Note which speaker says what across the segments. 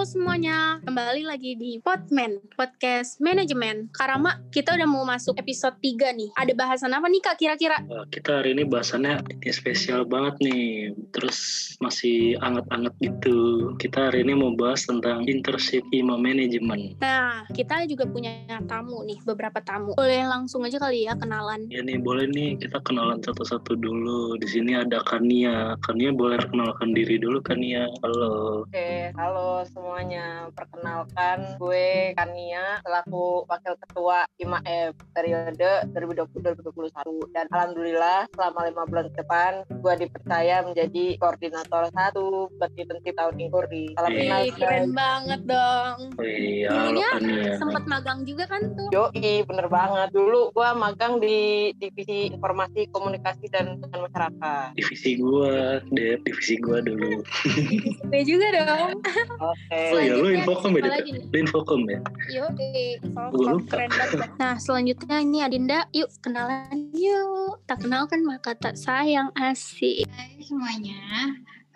Speaker 1: Halo semuanya, kembali lagi di Podman, Podcast Manajemen. Karama, kita udah mau masuk episode 3 nih. Ada bahasan apa nih Kak kira-kira?
Speaker 2: Wah, kita hari ini bahasannya ini spesial banget nih. Terus masih anget-anget gitu. Kita hari ini mau bahas tentang internship IMA Manajemen.
Speaker 1: Nah, kita juga punya tamu nih, beberapa tamu. Boleh langsung aja kali ya kenalan.
Speaker 2: Ya nih, boleh nih kita kenalan satu-satu dulu. Di sini ada Kania. Kania boleh kenalkan diri dulu Kania. Halo.
Speaker 3: Oke, halo semuanya. Perkenalkan, gue Kania selaku Wakil Ketua IMAF periode 2020-2021. Dan Alhamdulillah selama lima bulan ke depan, gue dipercaya menjadi koordinator satu buat internship tahun ini. Salam kenal,
Speaker 1: keren banget dong.
Speaker 2: Halo
Speaker 1: Dulunya
Speaker 2: Kania.
Speaker 1: Sempet magang juga kan tuh?
Speaker 3: Yoi, bener banget. Dulu gue magang di Divisi Informasi Komunikasi dan Masyarakat.
Speaker 2: Divisi gua, Dep, divisi gua dulu.
Speaker 1: Gue juga dong.
Speaker 3: Oke.
Speaker 2: Oh iya, lu infokom ya,
Speaker 1: nih?
Speaker 2: Lu infokom ya?
Speaker 1: Yuk,
Speaker 2: Gua lupa.
Speaker 1: keren banget. Nah, selanjutnya ini Adinda. Yuk, kenalan yuk. Tak kenal kan maka tak sayang asik.
Speaker 4: Hai semuanya,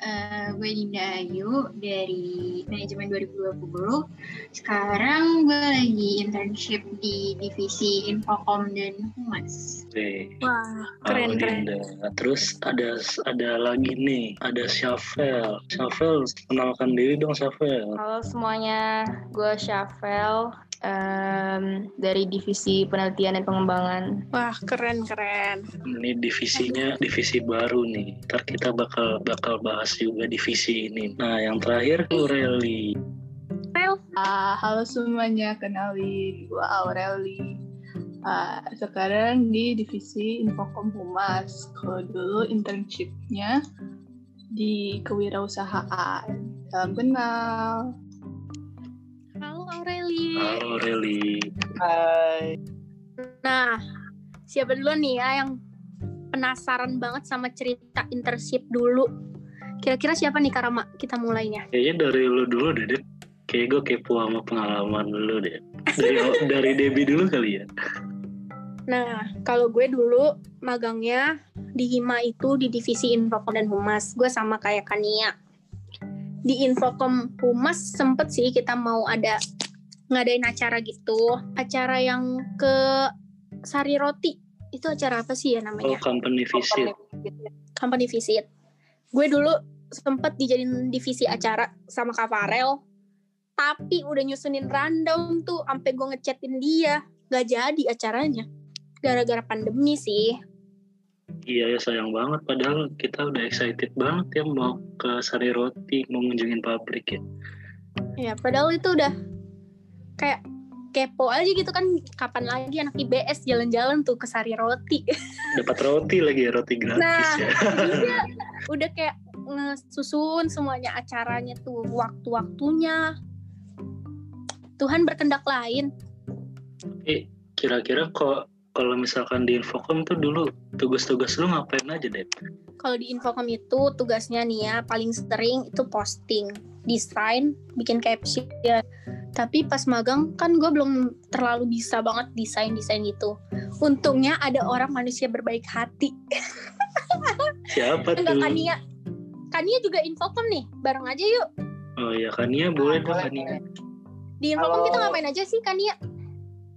Speaker 4: Eh, gue Dinda Ayu dari manajemen 2020. Sekarang gue lagi internship di divisi Infocom dan Humas.
Speaker 1: Wah, keren keren.
Speaker 2: Dinda. Terus ada ada lagi nih, ada Syafel. Syafel, kenalkan diri dong Syafel.
Speaker 5: Halo semuanya, gue Syafel em, dari Divisi Penelitian dan Pengembangan.
Speaker 1: Wah, keren keren.
Speaker 2: Ini divisinya divisi baru nih. Ntar kita bakal bakal bahas juga divisi ini. Nah, yang terakhir Aureli.
Speaker 1: Rel,
Speaker 6: Ah, halo semuanya, kenalin gue Aureli. Ah, sekarang di divisi Infocom Humas. Kalau dulu internshipnya di kewirausahaan. Salam kenal.
Speaker 1: Aureli.
Speaker 2: Halo Aureli.
Speaker 3: Hai.
Speaker 1: Nah, siapa dulu nih ya yang penasaran banget sama cerita internship dulu? Kira-kira siapa nih Karama? Kita mulainya.
Speaker 2: Kayaknya dari lu dulu deh, Dep. Kayak gue kepo sama pengalaman lu deh. Dari dari Debbie dulu kali ya.
Speaker 1: Nah, kalau gue dulu magangnya di Hima itu di divisi Infocom dan Humas. Gue sama kayak Kania. Di Infocom Humas sempet sih kita mau ada ngadain acara gitu. Acara yang ke Sari Roti. Itu acara apa sih ya
Speaker 2: Oh,
Speaker 1: namanya?
Speaker 2: company visit.
Speaker 1: company visit. Gue dulu sempet dijadiin divisi acara sama Kak Farel, tapi udah nyusunin rundown tuh, sampai gue ngechatin dia, gak jadi acaranya. Gara-gara pandemi sih.
Speaker 2: Iya ya sayang banget padahal kita udah excited banget ya mau ke Sari Roti mau ngunjungin pabrik ya.
Speaker 1: Ya, padahal itu udah kayak kepo aja gitu kan, kapan lagi anak IBS jalan-jalan tuh ke Sari Roti.
Speaker 2: Dapat roti lagi ya roti gratis
Speaker 1: Nah,
Speaker 2: ya.
Speaker 1: iya, udah kayak ngesusun semuanya acaranya tuh waktu-waktunya. Tuhan berkendak lain.
Speaker 2: Eh, kira-kira kok kalau misalkan di Infocom tuh dulu tugas-tugas lu ngapain aja deh?
Speaker 1: Kalau di Infocom itu tugasnya nih ya paling sering itu posting, desain, bikin caption. Tapi pas magang kan gue belum terlalu bisa banget desain-desain gitu. Untungnya ada orang manusia berbaik hati.
Speaker 2: Siapa
Speaker 1: Enggak
Speaker 2: tuh?
Speaker 1: Kania. Kania juga Infocom nih, bareng aja yuk.
Speaker 2: Oh ya Kania boleh dong
Speaker 3: boleh,
Speaker 2: Kania.
Speaker 1: Di Infocom
Speaker 3: Halo.
Speaker 1: kita ngapain aja sih Kania?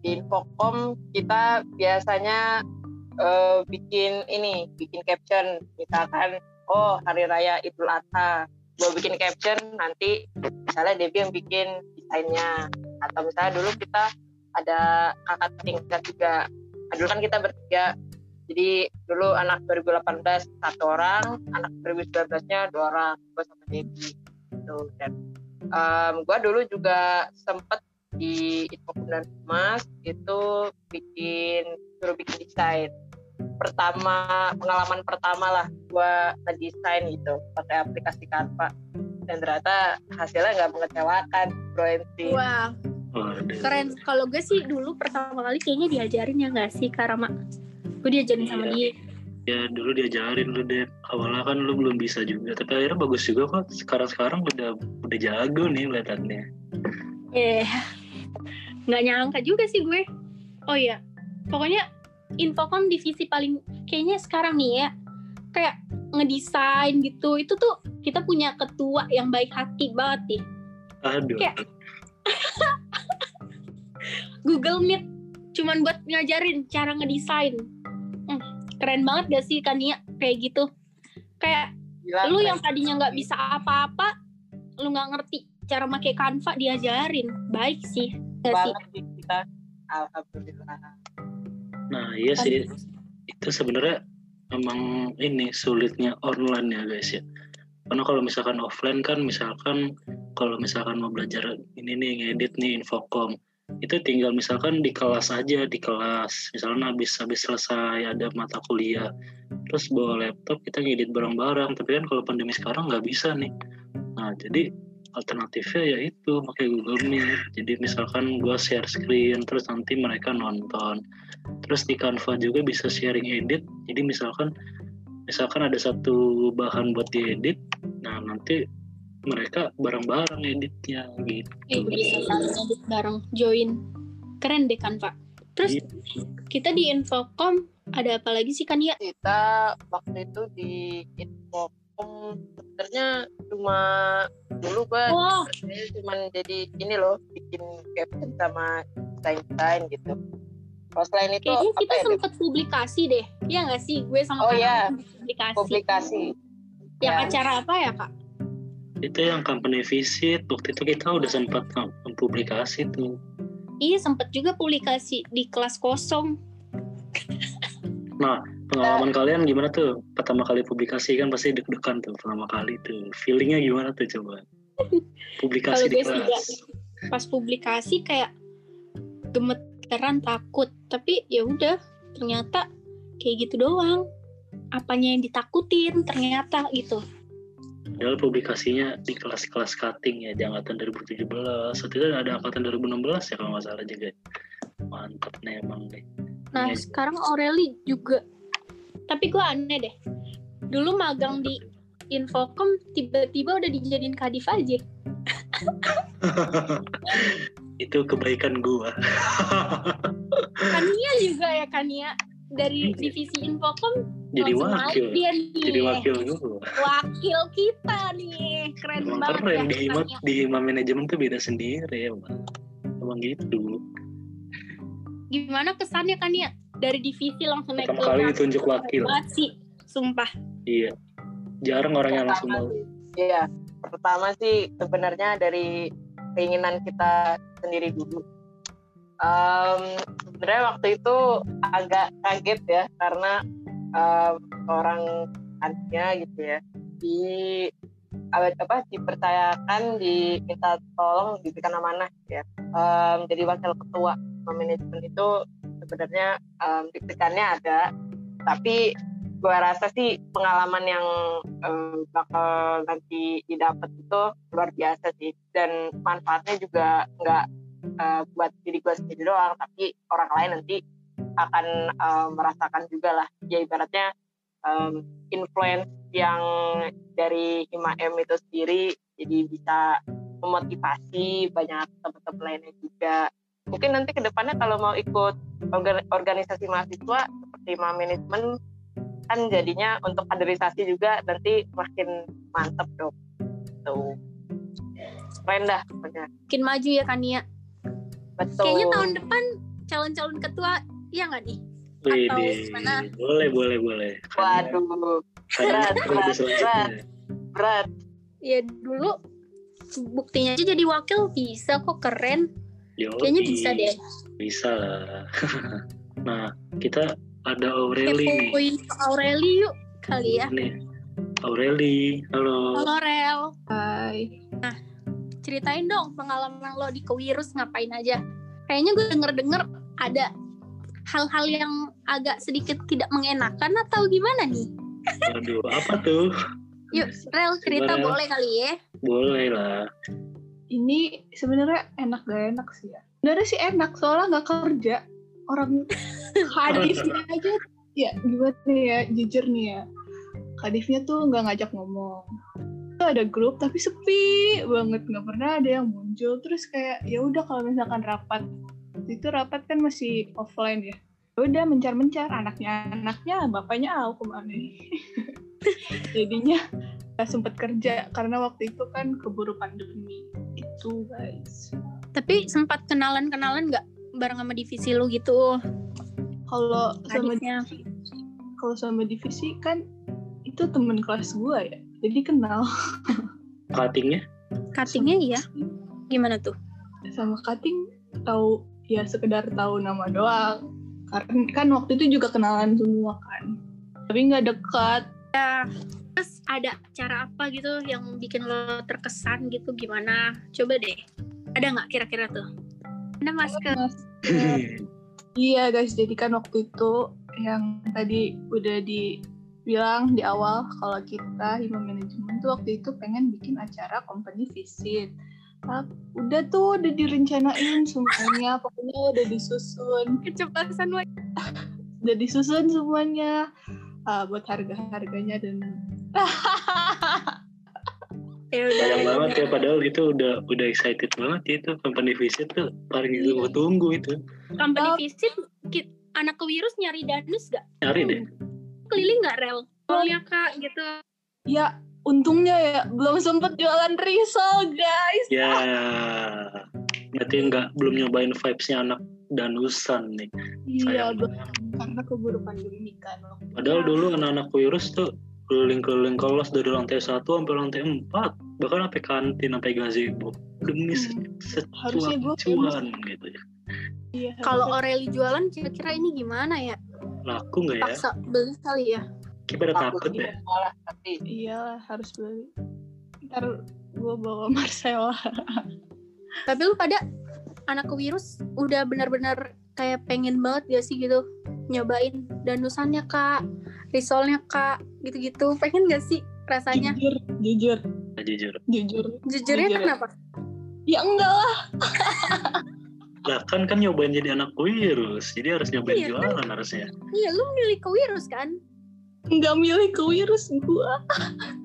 Speaker 3: Di Infocom kita biasanya eh, bikin ini, bikin caption, misalkan oh hari raya Idul Adha, gue bikin caption nanti misalnya Debbie yang bikin desainnya, atau misalnya dulu kita ada kakak tingkat juga, Nah, dulu kan kita bertiga, jadi dulu anak 2018 satu orang, anak 2019-nya dua orang, gue sama Debbie, gitu. Dan gue dulu juga sempet di Infocom dan Humas itu bikin suruh bikin desain pertama pengalaman pertama lah gua ngedesain gitu pakai aplikasi Canva dan ternyata hasilnya nggak mengecewakan bro MC
Speaker 1: Wah, keren. Kalau gue sih dulu pertama kali kayaknya diajarin ya nggak sih Karama? Gue diajarin sama
Speaker 2: Iya.
Speaker 1: dia.
Speaker 2: Ya dulu diajarin lu deh. Awalnya kan lu belum bisa juga, tapi akhirnya bagus juga kok. Sekarang-sekarang udah udah jago nih kelihatannya.
Speaker 1: Eh, nggak nyangka juga sih gue. Oh iya, pokoknya Infocom divisi paling kayaknya sekarang nih ya, kayak ngedesain gitu. Itu tuh kita punya ketua yang baik hati banget nih.
Speaker 2: Aduh.
Speaker 1: Kayak- Google Meet cuman buat ngajarin cara ngedesain. Hmm, keren banget gak sih Kania kayak gitu? Kayak
Speaker 3: Gila,
Speaker 1: lu yang tadinya nggak bisa apa-apa, lu nggak ngerti cara pakai Canva diajarin. Baik sih. Gak sih?
Speaker 3: banget sih kita. Alhamdulillah.
Speaker 2: Nah iya sih itu sebenarnya emang ini sulitnya online ya guys ya. Karena kalau misalkan offline kan misalkan kalau misalkan mau belajar ini nih ngedit nih infocom itu tinggal misalkan di kelas aja di kelas misalnya habis habis selesai ada mata kuliah terus bawa laptop kita ngedit bareng-bareng tapi kan kalau pandemi sekarang nggak bisa nih nah jadi alternatifnya ya itu pakai Google Meet jadi misalkan gua share screen terus nanti mereka nonton terus di Canva juga bisa sharing edit jadi misalkan misalkan ada satu bahan buat diedit nah nanti mereka bareng-bareng editnya gitu
Speaker 1: Eh, bisa saling edit bareng, join. Keren deh kan, Pak. Terus
Speaker 2: Iya.
Speaker 1: kita di Infocom ada apa lagi sih kan ya?
Speaker 3: Kita waktu itu di Infocom sebenarnya cuma dulu
Speaker 1: Wah,
Speaker 3: saya cuma jadi ini loh bikin caption sama desain-desain gitu. Kalau selain itu
Speaker 1: kayaknya kita
Speaker 3: ya?
Speaker 1: sempat publikasi deh. Iya nggak sih? Gue sama
Speaker 3: Oh, iya.
Speaker 1: Nana publikasi.
Speaker 3: Publikasi.
Speaker 1: Yang
Speaker 3: Ya.
Speaker 1: acara apa ya, Kak?
Speaker 2: itu yang company visit waktu itu kita udah sempat mempublikasi tuh
Speaker 1: Iya, sempat juga publikasi di kelas kosong.
Speaker 2: nah pengalaman kalian gimana tuh pertama kali publikasi kan pasti deg-degan tuh pertama kali tuh feelingnya gimana tuh coba publikasi di kelas
Speaker 1: Pas publikasi kayak gemeteran, takut. Tapi ya udah, ternyata kayak gitu doang. Apanya yang ditakutin ternyata gitu.
Speaker 2: Padahal publikasinya di kelas-kelas cutting ya, di angkatan 2017. Waktu itu ada angkatan 2016 ya kalau nggak salah juga. Mantap nih emang deh.
Speaker 1: Nah,
Speaker 2: Iya.
Speaker 1: sekarang Aureli juga. Tapi gue aneh deh. Dulu magang di Infocom, tiba-tiba udah dijadiin kadif aja.
Speaker 2: itu kebaikan gua.
Speaker 1: Kania juga ya, Kania. Dari
Speaker 2: Iya.
Speaker 1: divisi Infocom,
Speaker 2: Jadi wakil.
Speaker 1: dia nih.
Speaker 2: Jadi wakil gua.
Speaker 1: Wakil kita nih. Keren
Speaker 2: Emang
Speaker 1: banget
Speaker 2: keren
Speaker 1: ya.
Speaker 2: di hima, di hima manajemen tuh beda sendiri ya, Bang. Emang gitu.
Speaker 1: Gimana kesannya, Kania? Dari divisi langsung naik
Speaker 2: Pertama
Speaker 1: ke
Speaker 2: kali ditunjuk wakil.
Speaker 1: Sih, sumpah.
Speaker 2: Iya. Jarang orang yang langsung mau.
Speaker 3: Iya, pertama sih sebenarnya dari keinginan kita sendiri dulu. Em, sebenarnya waktu itu agak kaget ya karena em, orang kantinnya gitu ya di apa, apa dipercayakan diminta tolong diberikan amanah gitu ya Em, jadi wakil ketua manajemen itu sebenarnya em, deg-degannya ada. Tapi gua rasa sih pengalaman yang eh, bakal nanti didapat itu luar biasa sih. Dan manfaatnya juga nggak eh, buat diri gue sendiri doang tapi orang lain nanti akan eh, merasakan juga lah. Ya ibaratnya em, influence yang dari Hima M itu sendiri jadi bisa memotivasi banyak teman-teman lainnya juga mungkin nanti ke depannya kalau mau ikut orga- organisasi mahasiswa seperti Hima Manajemen kan jadinya untuk kaderisasi juga nanti makin mantep dong tuh keren dah pokoknya
Speaker 1: Makin maju ya, Kania.
Speaker 3: betul
Speaker 1: Kayaknya tahun depan calon-calon ketua, iya nggak nih? Atau
Speaker 2: di-
Speaker 1: gimana?
Speaker 2: boleh, boleh, boleh.
Speaker 3: Waduh berat, berat, berat
Speaker 1: Ya dulu buktinya aja jadi wakil bisa kok keren.
Speaker 2: Yoi.
Speaker 1: Kayaknya bisa deh.
Speaker 2: Bisa lah. nah, kita ada Aureli nih.
Speaker 1: Kepoin Aureli yuk kali ya.
Speaker 2: Nih. Aureli, halo.
Speaker 1: Halo Rel,
Speaker 6: Hai.
Speaker 1: ceritain dong pengalaman lo di Kewirus ngapain aja. Kayaknya gue denger-denger ada hal-hal yang agak sedikit tidak mengenakan atau gimana nih?
Speaker 2: Waduh, apa tuh?
Speaker 1: Yuk, Rel cerita
Speaker 2: Gimana?
Speaker 1: boleh kali ya.
Speaker 2: Boleh lah.
Speaker 6: Ini sebenarnya enak gak enak sih ya. Sebenarnya sih enak soalnya nggak kerja. Orang hadisnya aja ya gimana ya jujur nih ya. Kadifnya tuh nggak ngajak ngomong. Itu ada grup tapi sepi banget nggak pernah ada yang muncul. Terus kayak ya udah kalau misalkan rapat itu rapat kan masih offline ya. Ya udah mencar-mencar anaknya anaknya bapaknya aku ke mana jadinya nggak sempet kerja karena waktu itu kan keburu pandemi gitu guys.
Speaker 1: Tapi sempat kenalan-kenalan nggak bareng sama divisi lu gitu?
Speaker 6: Kalau sama
Speaker 1: Adiknya.
Speaker 6: kalau sama divisi kan itu temen kelas gua ya, jadi kenal.
Speaker 2: Cuttingnya
Speaker 1: Cuttingnya iya. Gimana tuh?
Speaker 6: Sama cutting tahu ya sekedar tahu nama doang. Karena kan waktu itu juga kenalan semua kan. Tapi nggak dekat.
Speaker 1: Terus ada cara apa gitu yang bikin lo terkesan gitu gimana? Coba deh. Ada nggak kira-kira tuh? Ada masker.
Speaker 6: Iya guys, jadi kan waktu itu yang tadi udah dibilang di awal kalau kita hima manajemen tuh waktu itu pengen bikin acara company visit. Udah tuh udah direncanain semuanya, pokoknya udah disusun,
Speaker 1: Kecepatan
Speaker 6: udah disusun semuanya Ah, buat harga-harganya dan
Speaker 1: Ya udah.
Speaker 2: Sayang
Speaker 1: ya
Speaker 2: banget ya padahal itu udah udah excited banget ya itu company visit tuh paling ditunggu tunggu itu
Speaker 1: Company visit ki- anak kewirus nyari danus gak?
Speaker 2: nyari deh
Speaker 1: Keliling nggak rel? Rolnya kak gitu.
Speaker 6: ya untungnya ya belum sempet jualan risol guys.
Speaker 2: ya berarti nggak belum nyobain vibesnya anak danusan nih
Speaker 6: Iya, karena keburu pandemi kan.
Speaker 2: padahal dulu anak-anak virus tuh keliling-keliling kelas dari lantai satu sampai lantai empat bahkan sampai kantin sampai gazebo demi
Speaker 6: Hmm.
Speaker 2: Secuan cuan gitu ya
Speaker 6: Iya.
Speaker 1: Kalau Aureli jualan kira-kira ini gimana ya?
Speaker 2: laku nggak ya
Speaker 1: Paksa beli kali ya?
Speaker 2: kita pada takut ya
Speaker 3: malah tapi
Speaker 6: Iyalah harus beli. Ntar gue bawa Marcella.
Speaker 1: Tapi lu pada anak kewirus udah benar-benar kayak pengen banget gak sih gitu nyobain danusannya kak, risolnya kak, gitu-gitu. Pengen gak sih rasanya?
Speaker 6: Jujur, jujur,
Speaker 2: Nah, jujur
Speaker 6: jujur.
Speaker 1: Jujurnya
Speaker 6: Jujur ya.
Speaker 1: kenapa?
Speaker 6: Ya enggak lah.
Speaker 2: lah kan kan nyobain jadi anak virus jadi harus nyobain
Speaker 1: Iya,
Speaker 2: jualan harusnya
Speaker 1: Iya, lu milih kewirus kan?
Speaker 6: Enggak milih ke virus gua.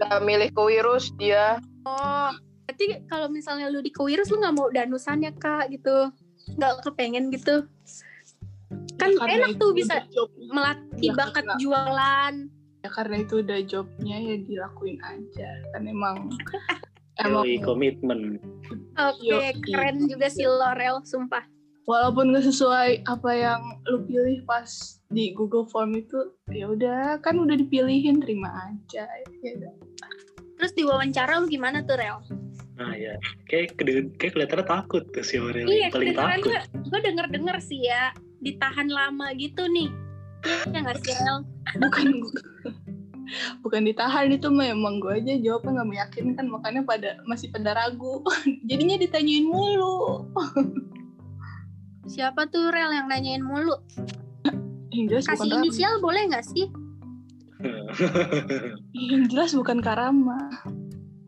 Speaker 3: gak milih ke virus dia
Speaker 1: Oh, berarti kalau misalnya lu di kewirus lu nggak mau danusannya kak gitu? Nggak kepengen gitu? Kan
Speaker 6: Ya, karena
Speaker 1: enak tuh bisa
Speaker 6: job-
Speaker 1: melatih
Speaker 6: Ya,
Speaker 1: bakat
Speaker 6: karena-
Speaker 1: jualan.
Speaker 6: Ya karena itu udah jobnya ya dilakuin aja. Kan emang emang
Speaker 2: Yoi, komitmen
Speaker 1: Oke,
Speaker 6: Yoi.
Speaker 1: keren juga si Lorel, sumpah.
Speaker 6: walaupun gak sesuai apa yang lu pilih pas di Google Form itu ya udah kan udah dipilihin terima aja ya udah.
Speaker 1: Terus di wawancara lu gimana tuh, Rel?
Speaker 2: nah ya kayak kayak kelihatannya takut tuh si Aurel
Speaker 1: Iya,
Speaker 2: paling takut
Speaker 1: gue, gue denger-denger sih ya, ditahan lama gitu nih. Iya nggak sih, Rel?
Speaker 6: bukan bukan ditahan itu memang gue aja jawabnya nggak meyakinkan makanya pada masih pada ragu jadinya ditanyain mulu
Speaker 1: Siapa tuh, Rel, yang nanyain mulu?
Speaker 6: yang jelas bukan
Speaker 1: Kasih
Speaker 6: Rama
Speaker 1: inisial boleh nggak sih?
Speaker 6: yang jelas bukan Karama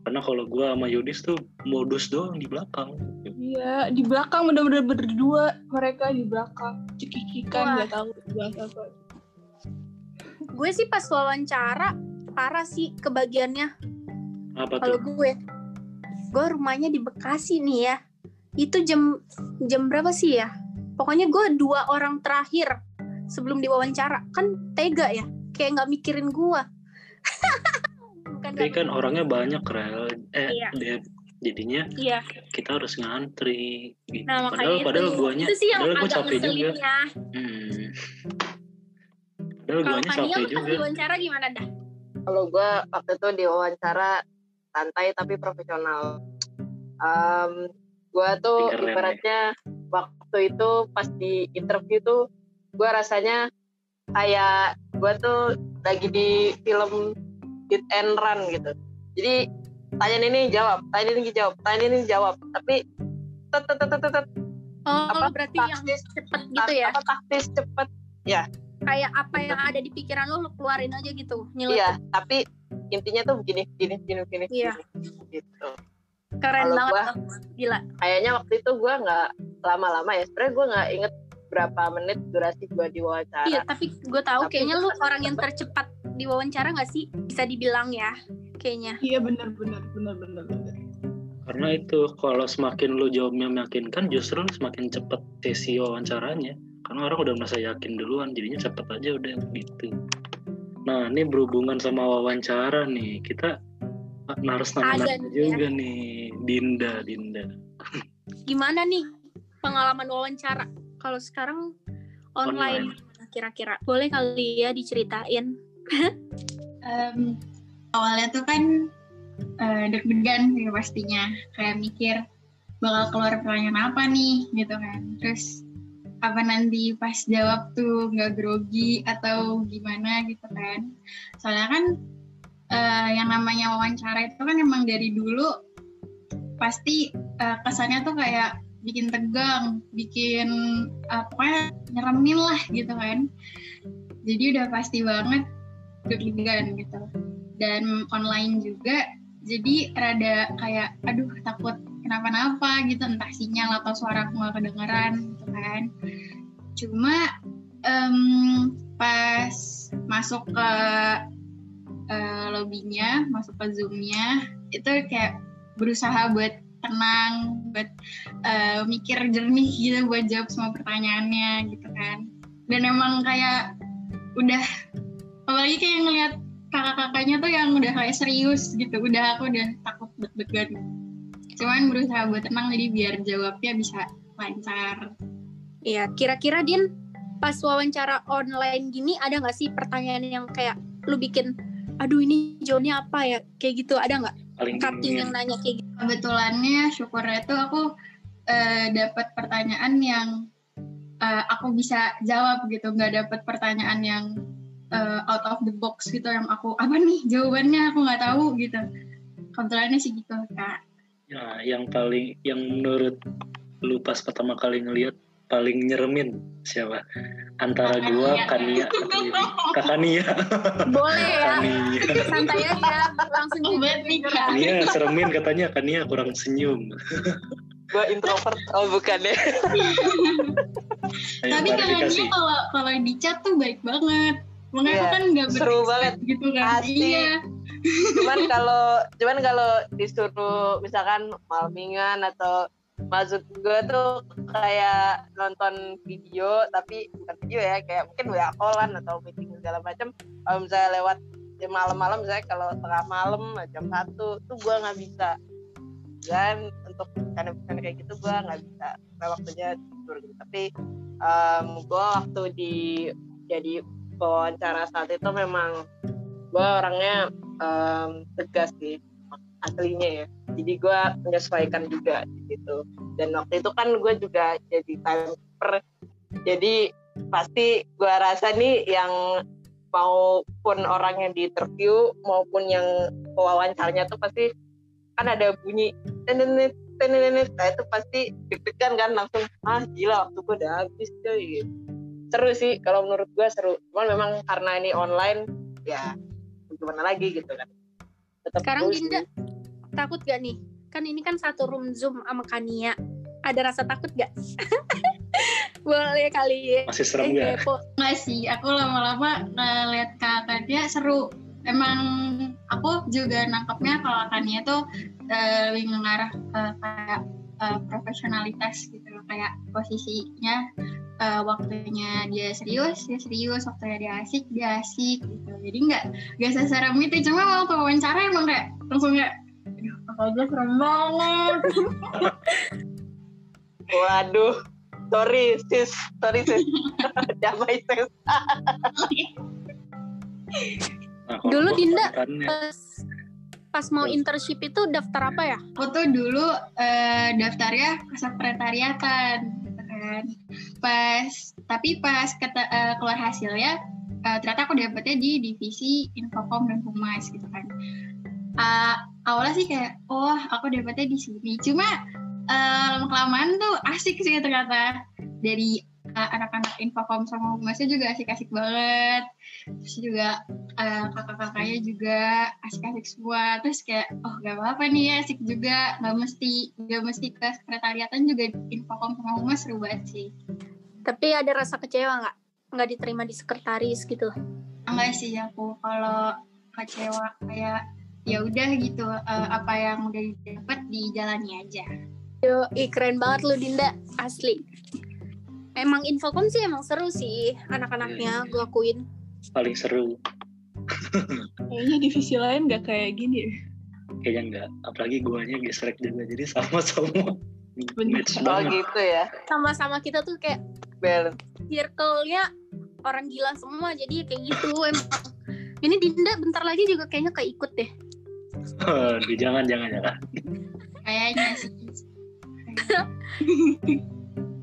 Speaker 2: karena kalau gua sama Yudis tuh modus doang di belakang
Speaker 6: iya di belakang bener-bener berdua mereka di belakang cekikikan nggak tahu bahasa apa
Speaker 1: Gue sih pas wawancara, parah sih kebagiannya.
Speaker 2: apa
Speaker 1: Kalau
Speaker 2: tuh
Speaker 1: gue, gue rumahnya di Bekasi nih ya. Itu jam jam berapa sih ya? Pokoknya gue dua orang terakhir sebelum diwawancara. Kan tega ya, kayak nggak mikirin gue. Bukan
Speaker 2: tapi kan orangnya banyak rel eh
Speaker 1: Iya.
Speaker 2: dia jadinya
Speaker 1: Iya,
Speaker 2: kita harus ngantri gitu.
Speaker 1: nah
Speaker 2: padahal
Speaker 1: makanya
Speaker 2: padahal
Speaker 1: itu,
Speaker 2: guanya
Speaker 1: itu sih yang
Speaker 2: padahal gua
Speaker 1: agak
Speaker 2: capek juga
Speaker 1: ngeselinnya.
Speaker 2: hmm. padahal
Speaker 1: Kalau
Speaker 2: guanya capek
Speaker 1: lu pas
Speaker 2: juga
Speaker 1: diwawancara gimana dah?
Speaker 3: kalau gue waktu itu diwawancara santai tapi profesional um, gue tuh
Speaker 2: Keren ya.
Speaker 3: ibaratnya waktu itu pas di interview tuh gue rasanya kayak gue tuh lagi di film hit and run gitu. Jadi tanya ini jawab. Tanya ini jawab. Tanya ini jawab. Tapi tet tet tet tet, tet,
Speaker 1: Oh,
Speaker 3: Apa?
Speaker 1: berarti yang
Speaker 3: taktis.
Speaker 1: cepet gitu ya?
Speaker 3: apa taktis cepet.
Speaker 1: Kayak apa yang ada di pikiran lo, lo keluarin aja gitu,
Speaker 3: iya tapi intinya tuh begini begini begini begini
Speaker 1: Iya.
Speaker 3: gitu.
Speaker 1: Keren
Speaker 3: Kalau
Speaker 1: banget
Speaker 3: gua-.
Speaker 1: Gila.
Speaker 3: kayaknya waktu itu gue nggak lama-lama ya. Sebenarnya gue nggak inget berapa menit durasi gue di wawancara
Speaker 1: Iya, tapi gue tahu
Speaker 3: Tapi
Speaker 1: kayaknya lu
Speaker 3: gua-
Speaker 1: orang yang tercepat di wawancara nggak sih? Bisa dibilang ya, kayaknya.
Speaker 6: iya benar benar benar benar benar
Speaker 2: karena itu kalau semakin lu jawabnya meyakinkan justru semakin cepet sesi wawancaranya karena orang udah merasa yakin duluan jadinya cepet aja udah gitu nah ini berhubungan sama wawancara nih kita harus nanya
Speaker 1: ya.
Speaker 2: juga nih Dinda, Dinda.
Speaker 1: Gimana nih pengalaman wawancara? Kalau sekarang online, kira-kira? Boleh kali ya diceritain?
Speaker 4: Em, awalnya tuh kan eh, deg-degan ya pastinya. Kayak mikir bakal keluar pertanyaan apa nih gitu kan. Terus apa nanti pas jawab tuh nggak grogi atau gimana gitu kan. Soalnya kan eh, yang namanya wawancara itu kan emang dari dulu pasti eh, kesannya tuh kayak bikin tegang bikin pokoknya nyeremin lah gitu kan. Jadi udah pasti banget deg-degan gitu. Dan online juga jadi rada kayak aduh takut kenapa-napa gitu. Entah sinyal atau suara aku nggak kedengeran gitu kan. Cuma em, pas masuk ke eh, lobbynya masuk ke zoomnya itu kayak berusaha buat tenang buat eh, mikir jernih gitu buat jawab semua pertanyaannya gitu kan. Dan emang kayak udah apalagi kayak ngeliat kakak-kakaknya tuh yang udah kayak serius gitu udah aku udah takut deg-degan cuman berusaha buat tenang jadi biar jawabnya bisa lancar
Speaker 1: Iya, kira-kira Din pas wawancara online gini ada nggak sih pertanyaan yang kayak lu bikin, aduh ini jawabnya apa ya? Kayak gitu ada nggak?
Speaker 2: Paling
Speaker 1: Cutting yang nanya kayak gitu.
Speaker 4: kebetulannya syukurnya tuh aku eh, dapat pertanyaan yang eh, aku bisa jawab gitu nggak dapat pertanyaan yang eh, out of the box gitu yang aku apa nih jawabannya aku nggak tahu gitu kebetulannya sih gitu kak
Speaker 2: Ya, yang paling yang menurut lu pas pertama kali ngelihat paling nyeremin siapa? Antara
Speaker 4: Kakak
Speaker 2: gua,
Speaker 4: Nia.
Speaker 2: Kania, atau Vivi? Kakak Nia.
Speaker 1: Boleh ya,
Speaker 2: Kania.
Speaker 1: santai aja, langsung
Speaker 4: Oh, berarti,
Speaker 1: jujur
Speaker 4: Kak.
Speaker 2: seremin katanya Kania kurang senyum.
Speaker 3: Gue introvert. Oh bukan ya.
Speaker 4: Tapi kalau kalau di chat tuh baik banget makanya
Speaker 3: Iya,
Speaker 4: aku kan nggak
Speaker 3: seru banget.
Speaker 4: gitu kan.
Speaker 3: Asik.
Speaker 4: iya.
Speaker 3: Cuman kalau cuman kalau disuruh misalkan malmingan atau maksud gue tuh kayak nonton video tapi bukan video ya kayak mungkin WA callan atau meeting segala macam kalau misalnya lewat jam malam-malam misalnya kalau tengah malam jam satu tuh gue nggak bisa. Dan untuk karena kayak gitu gue nggak bisa. Karena waktunya tidur gitu. Tapi gue waktu di jadi wawancara saat itu memang gue orangnya em, tegas sih aslinya ya. Jadi gue menyesuaikan juga gitu dan waktu itu kan gue juga jadi timer jadi pasti gue rasa nih yang maupun orang yang di interview maupun yang wawancaranya tuh pasti kan ada bunyi tenenet tenenet. Nah itu pasti deg-degan kan langsung ah gila waktu gue udah habis cuy gitu. Seru sih kalau menurut gue seru cuman memang karena ini online ya gimana lagi gitu kan Tetap
Speaker 1: Sekarang. Dinda takut gak nih? Kan ini kan satu room zoom sama Kania. Ada rasa takut gak? Boleh kali ya.
Speaker 2: Masih serem
Speaker 1: Eh,
Speaker 2: gak?
Speaker 4: nggak sih aku lama-lama ngeliat kakaknya seru emang aku juga nangkepnya kalau kakaknya tuh eh, lebih mengarah ke kayak eh, profesionalitas gitu loh. Kayak posisinya eh, waktunya dia serius dia serius. Waktunya dia asik dia asik gitu. Jadi nggak nggak seserem itu. Cuma waktu wawancara emang kayak langsung kayak aduh kakaknya serem banget.
Speaker 3: Waduh. Sorry sis. Sorry sis. Damai sis.
Speaker 2: Nah,
Speaker 1: Dulu Dinda. Pas, pas mau internship itu daftar apa ya?
Speaker 4: aku tuh dulu eh, daftarnya sekretariatan gitu kan. Pas tapi pas keta- eh, keluar hasilnya eh, ternyata aku dapetnya di divisi infokom dan humas gitu kan. Eh, awalnya sih kayak oh aku dapetnya di sini. Cuma lama kelamaan tuh asik sih ternyata. Dari anak-anak infokom sama humasnya juga asik-asik banget terus juga eh, kakak-kakaknya juga asik-asik semua terus kayak oh gak apa-apa nih ya asik juga nggak mesti nggak mesti ke sekretariatan juga infokom sama humas seru banget sih
Speaker 1: Tapi ada rasa kecewa nggak? Nggak diterima di sekretaris gitu.
Speaker 4: enggak sih aku kalau kecewa kayak ya udah gitu eh, apa yang udah didapat dijalani aja
Speaker 1: Yo, ih, keren banget lu Dinda, asli. Emang Infocom sih emang seru sih anak-anaknya, gue akuin.
Speaker 2: Paling seru.
Speaker 6: Kayaknya divisi lain gak kayak gini
Speaker 2: kayaknya enggak apalagi guanya gesrek juga jadi sama semua match
Speaker 3: Oh
Speaker 2: banget
Speaker 3: gitu ya.
Speaker 1: sama-sama kita tuh kayak
Speaker 3: Bel.
Speaker 1: circle-nya orang gila semua jadi kayak gitu emang ini Dinda bentar lagi juga kayaknya keikut deh
Speaker 2: Aduh, jangan jangan jangan
Speaker 4: Kayaknya sih.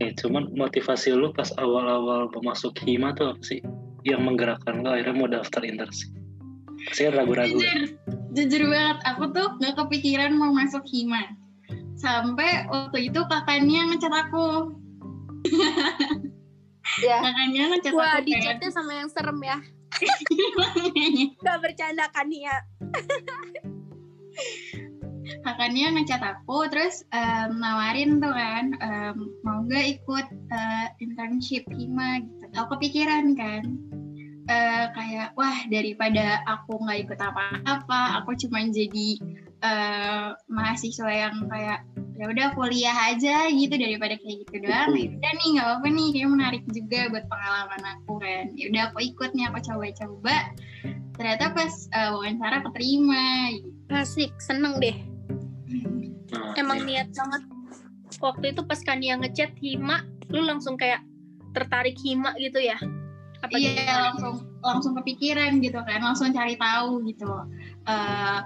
Speaker 2: Eh, cuman motivasi lu pas awal-awal mau masuk hima tuh apa sih yang menggerakkan lo akhirnya mau daftar internship saya ragu-ragu
Speaker 4: Jujur, jujur banget, aku tuh gak kepikiran mau masuk hima. Sampai waktu itu kakaknya ngecat aku.
Speaker 3: Ya.
Speaker 4: Kakaknya ngecat
Speaker 1: wah
Speaker 4: aku
Speaker 1: di
Speaker 4: kan.
Speaker 1: chatnya sama yang serem ya gak bercanda kan ya
Speaker 4: kakaknya ngecat aku terus em, nawarin tuh kan em, mau nggak ikut eh, internship hima gitu aku kepikiran kan eh, kayak wah daripada aku nggak ikut apa-apa aku cuma jadi eh, mahasiswa yang kayak ya udah kuliah aja gitu daripada kayak gitu doang. Ya udah nih nggak apa-apa nih kayak menarik juga buat pengalaman aku kan. Ya udah aku ikut nih aku coba-coba. Ternyata pas eh, wawancara keterima gitu.
Speaker 1: asik seneng deh.
Speaker 2: Nah,
Speaker 1: emang
Speaker 2: iya.
Speaker 1: niat banget. Waktu itu pas Kania ngechat Hima lu langsung kayak tertarik Hima gitu ya apa
Speaker 4: iya
Speaker 1: gimana?
Speaker 4: langsung langsung kepikiran gitu kan langsung cari tahu gitu. Eh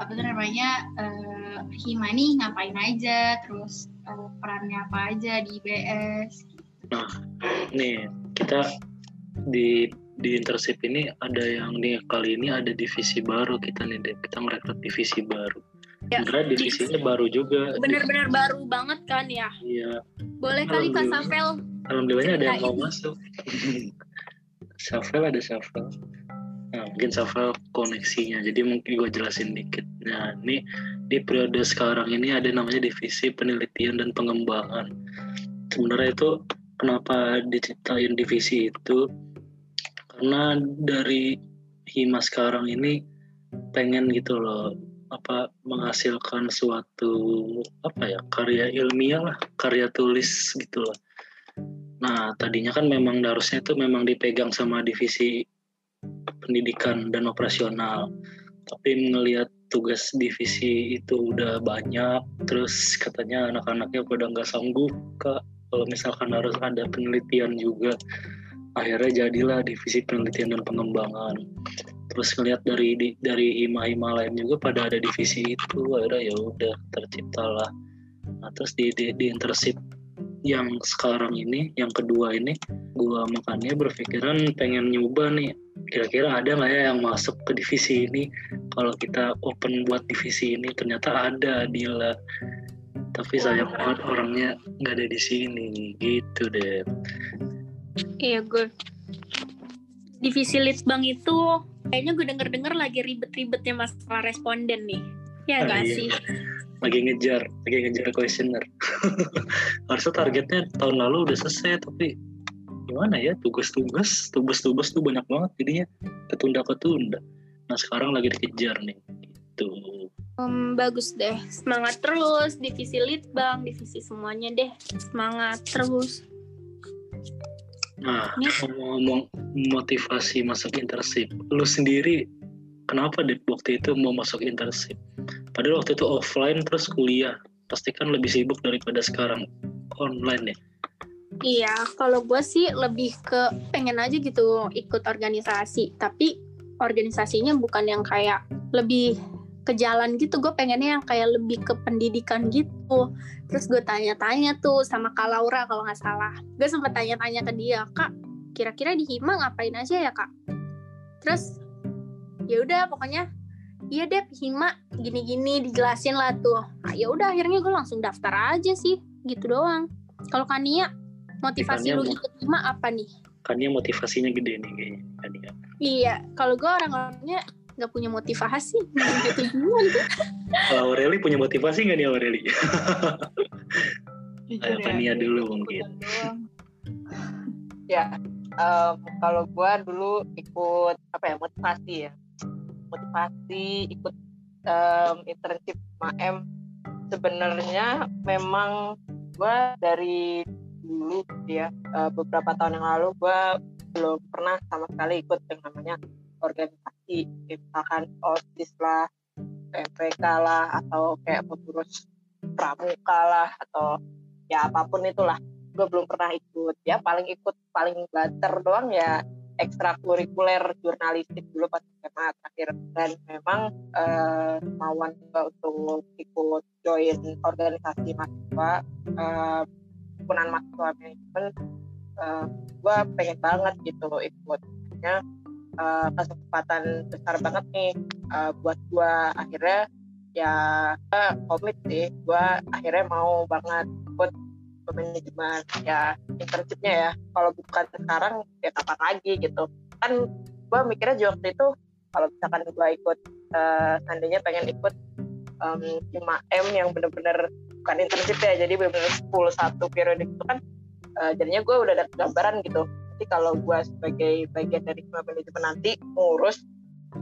Speaker 4: apa tuh namanya eh Hima nih ngapain aja terus eh, perannya apa aja di IBS
Speaker 2: nih kita di di internship ini ada yang nih kali ini ada divisi baru kita nih kita merekrut divisi baru.
Speaker 1: Ya,
Speaker 2: sebenarnya divisinya baru juga.
Speaker 1: bener-bener baru banget kan ya?
Speaker 2: Iya.
Speaker 1: Boleh kali Kak. Safel
Speaker 2: alhamdulillahnya ada yang mau masuk shuffle ada shuffle nah mungkin shuffle koneksinya. Jadi mungkin gue jelasin dikit. Nah ini di periode sekarang ini ada namanya divisi penelitian dan pengembangan. Sebenarnya itu kenapa diciptain divisi itu? Karena dari hima sekarang ini pengen gitu loh apa menghasilkan suatu apa ya karya ilmiah lah karya tulis gitu loh Nah, tadinya kan memang harusnya itu memang dipegang sama divisi pendidikan dan operasional. Tapi melihat tugas divisi itu udah banyak, terus katanya anak-anaknya pada nggak sanggup, Kak. Kalau misalkan harus ada penelitian juga. Akhirnya jadilah divisi penelitian dan pengembangan. Terus ngelihat dari di- dari hima-hima lain juga pada ada divisi itu, akhirnya ya udah terciptalah. Nah, terus di, di, di internship yang sekarang ini, yang kedua ini, gua makanya berpikiran pengen nyoba nih. Kira-kira ada nggak ya yang masuk ke divisi ini? Kalau kita open buat divisi ini, ternyata ada Dila. Tapi sayang banget orangnya nggak ada di sini, gitu deh.
Speaker 1: Iya gue divisi litbang itu kayaknya gue denger denger lagi ribet-ribetnya masalah responden nih ya gak sih
Speaker 2: Lagi ngejar, lagi ngejar questioner. Harusnya targetnya tahun lalu udah selesai, tapi gimana ya tugas-tugas, tugas-tugas tuh banyak banget jadinya ketunda-ketunda. Nah sekarang lagi dikejar nih, gitu.
Speaker 1: Em, bagus deh semangat terus divisi litbang divisi semuanya deh semangat terus
Speaker 2: Nah,
Speaker 1: Ini-
Speaker 2: ngomong motivasi masuk internship, lu sendiri kenapa deh waktu itu mau masuk internship? Padahal waktu itu offline terus kuliah, pasti kan lebih sibuk daripada sekarang online ya.
Speaker 1: Iya, kalau gue sih lebih ke pengen aja gitu ikut organisasi, tapi organisasinya bukan yang kayak lebih ke jalan gitu, gue pengennya yang kayak lebih ke pendidikan gitu. Terus gue tanya-tanya tuh sama Kak Laura kalau nggak salah. Gue sempat tanya-tanya ke dia, Kak, kira-kira di Hima ngapain aja ya Kak? Terus ya udah pokoknya iya deh Hima gini-gini dijelasin lah tuh. Nah, ya udah akhirnya gue langsung daftar aja sih, gitu doang. Kalau Kania motivasi
Speaker 2: Kania
Speaker 1: lu
Speaker 2: mau-
Speaker 1: ikut Hima apa nih?
Speaker 2: Kan dia motivasinya gede nih kayaknya. Kan dia.
Speaker 1: Iya, kalau gue orang-orangnya nggak punya motivasi gitu gimana?
Speaker 2: Kalau Aureli punya motivasi nggak nih Aureli? Ayo, Fania dulu mungkin.
Speaker 3: Ya, em, kalau gua dulu ikut apa ya motivasi ya, motivasi ikut em, internship MAM. Sebenarnya memang gua dari dulu ya eh, beberapa tahun yang lalu gua belum pernah sama sekali ikut yang namanya organisasi, misalkan osis lah, PPK lah atau kayak pengurus pramuka lah atau ya apa pun itulah. Gue belum pernah ikut. Ya paling ikut paling banter doang ya ekstrakurikuler jurnalistik dulu pas SMA terakhir. Dan memang uh, kemauan untuk ikut join organisasi mahasiswa uh, mahasiswa manajemen uh, gue pengen banget gitu ikut. Ya uh, kesempatan besar banget nih uh, buat gue akhirnya ya komit sih. Gue akhirnya mau banget ikut manajemen. Ya internshipnya ya. Kalau bukan sekarang ya kapan lagi gitu. Kan gue mikirnya juga waktu itu kalau misalkan gue ikut uh, seandainya pengen ikut um, 5M yang bener-bener bukan internship ya jadi bener-bener full satu periode itu kan uh, jadinya gue udah ada gambaran gitu. Nanti kalau gue sebagai bagian dari manajemen nanti ngurus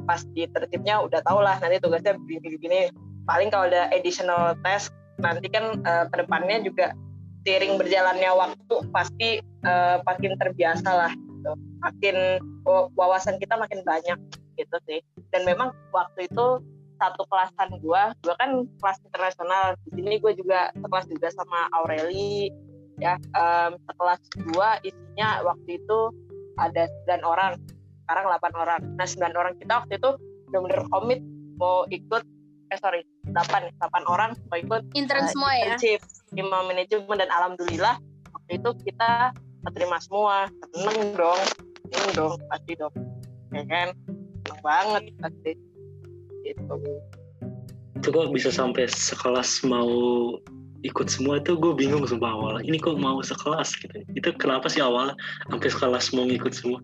Speaker 3: pas di tertibnya udah tau lah nanti tugasnya begini-begini. Paling kalau ada additional test nanti kan uh, ke depannya juga seiring berjalannya waktu pasti uh, makin terbiasa lah gitu. makin wawasan kita makin banyak gitu sih. Dan memang waktu itu satu kelasan gue gue kan kelas internasional. Di sini gue juga sekelas juga sama Aureli ya. Um, sekelas gue isinya waktu itu ada 9 orang. Sekarang 8 orang. Nah 9 orang kita waktu itu benar-benar komit mau ikut eh sorry 8 8 orang mau ikut
Speaker 1: intern uh, semua ya?
Speaker 3: lima manajemen dan alhamdulillah waktu itu kita terima semua. Seneng dong seneng dong pasti dong. Ya kan? Seneng banget pasti. Itu
Speaker 2: itu kok bisa sampai sekelas mau ikut semua itu gue bingung sumpah awal. Ini kok mau sekelas gitu? Itu kenapa sih awal sampai sekelas mau ngikut semua?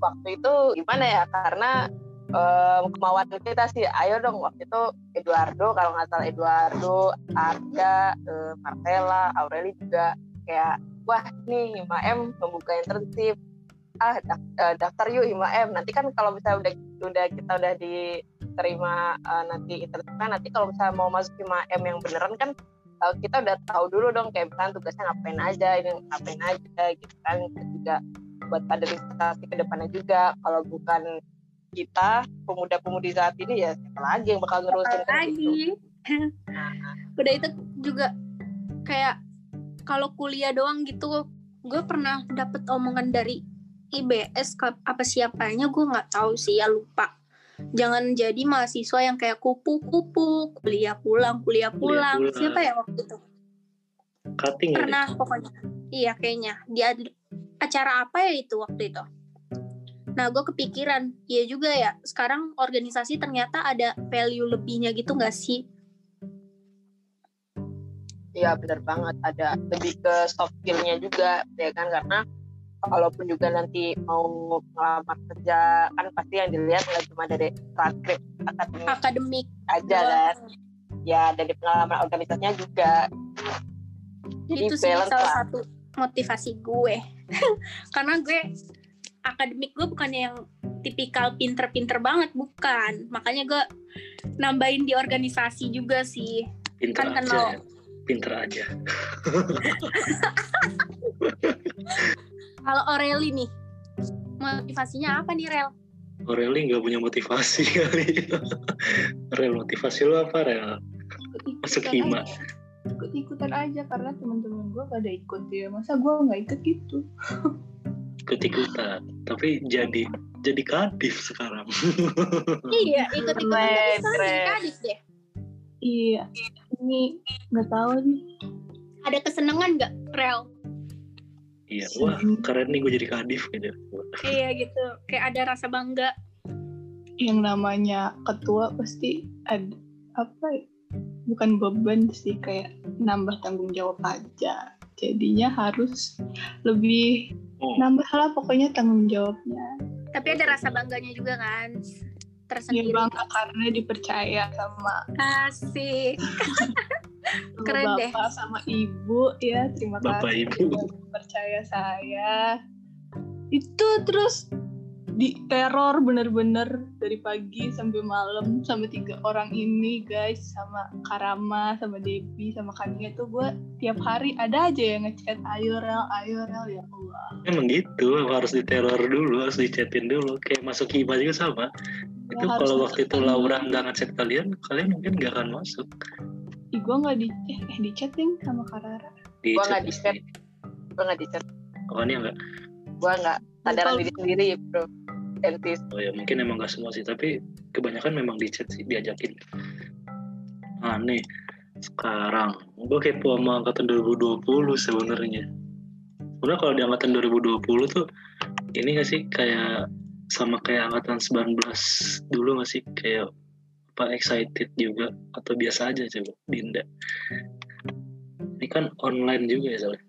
Speaker 3: Waktu itu gimana ya? Karena um, kemauan kita sih ayo dong waktu itu Eduardo kalau nggak salah Eduardo Arya uh, Martella Aureli juga kayak wah nih 5M membuka internship. Ah eh, daftar yuk 5M nanti kan kalau misalnya udah udah kita udah diterima uh, nanti internship kan nanti kalau misalnya mau masuk 5M yang beneran kan uh, kita udah tahu dulu dong kayak misalnya tugasnya ngapain aja ini ngapain aja gitu kan. Juga buat kaderisasi ke depannya juga kalau bukan kita pemuda-pemudi saat ini ya siapa lagi yang bakal ngerusin
Speaker 1: kan lagi gitu. udah itu juga kayak kalau kuliah doang gitu gue pernah dapet omongan dari IBS apa siapanya gue nggak tahu sih ya lupa. Jangan jadi mahasiswa yang kayak kupu-kupu kuliah pulang kuliah pulang, kuliah pulang. siapa ya waktu itu?
Speaker 2: Cutting
Speaker 1: pernah pokoknya. Iya kayaknya. Dia acara apa ya itu waktu itu Nah, gue kepikiran, iya juga ya, sekarang organisasi ternyata ada value lebihnya gitu gak sih?
Speaker 3: Iya, bener banget. Ada lebih ke soft skill-nya juga, ya kan? Karena kalaupun juga nanti mau ngelamar kerja, kan pasti yang dilihat nggak cuma dari transkrip akademik,
Speaker 1: akademik
Speaker 3: aja oh. kan. Ya, dari pengalaman organisasinya juga.
Speaker 1: Jadi Itu sih salah lah. satu motivasi gue. Karena gue akademik gue bukan yang tipikal pinter-pinter banget bukan. Makanya gue nambahin di organisasi juga sih.
Speaker 2: Pinter kan aja kenal. ya. pinter aja.
Speaker 1: Kalau Aureli nih motivasinya apa nih Rel?
Speaker 2: Aureli nggak punya motivasi kali. Rel motivasi lo apa Rel? Masuk hima.
Speaker 6: ikut-ikutan aja karena teman-teman gue pada ikut ya. Masa gue nggak ikut gitu
Speaker 2: ikut-ikutan tapi jadi jadi kadif sekarang.
Speaker 1: Iya ikut-ikutan jadi kadif deh.
Speaker 6: Iya ini nggak tahu nih.
Speaker 1: Ada kesenangan nggak rel
Speaker 2: iya wah keren nih gue jadi kadif gitu.
Speaker 1: Iya gitu kayak ada rasa bangga.
Speaker 6: Yang namanya ketua pasti ada apa ya? bukan beban sih kayak nambah tanggung jawab aja jadinya harus lebih oh. nambah lah pokoknya tanggung jawabnya.
Speaker 1: Tapi ada rasa bangganya juga kan tersendiri.
Speaker 6: ya, bangga karena dipercaya sama
Speaker 1: kasih. keren
Speaker 6: bapak
Speaker 1: deh
Speaker 6: sama ibu ya terima
Speaker 2: bapak
Speaker 6: kasih
Speaker 2: ibu.
Speaker 6: percaya saya. Itu terus di teror bener-bener dari pagi sampai malam sama tiga orang ini guys. Sama Karama sama Debbie sama Kania tuh gue tiap hari ada aja yang ngechat ayo rel ayo rel. Ya Allah.
Speaker 2: Emang gitu harus diteror dulu harus dichatin dulu. Kayak masuk hima juga sama. Itu
Speaker 6: harus
Speaker 2: kalau waktu itu Laura nggak ngechat kalian kalian mungkin nggak akan masuk.
Speaker 6: Ih, gue nggak di eh, eh di chatting sama Karara.
Speaker 2: di
Speaker 3: Gua nggak
Speaker 2: chat
Speaker 3: di-chat. gue nggak di chat
Speaker 2: oh ini enggak
Speaker 3: gue nggak sadaran
Speaker 6: Kalau-
Speaker 3: diri sendiri bro entis
Speaker 2: oh ya mungkin emang nggak semua sih tapi kebanyakan memang di chat sih diajakin. Nah nih sekarang. Gue kepo sama angkatan 2020 sebenarnya. Sebenarnya kalau di angkatan 2020 tuh ini gak sih kayak sama kayak angkatan 19 dulu gak sih? Kayak apa excited juga atau biasa aja coba Dinda ini kan online juga ya soalnya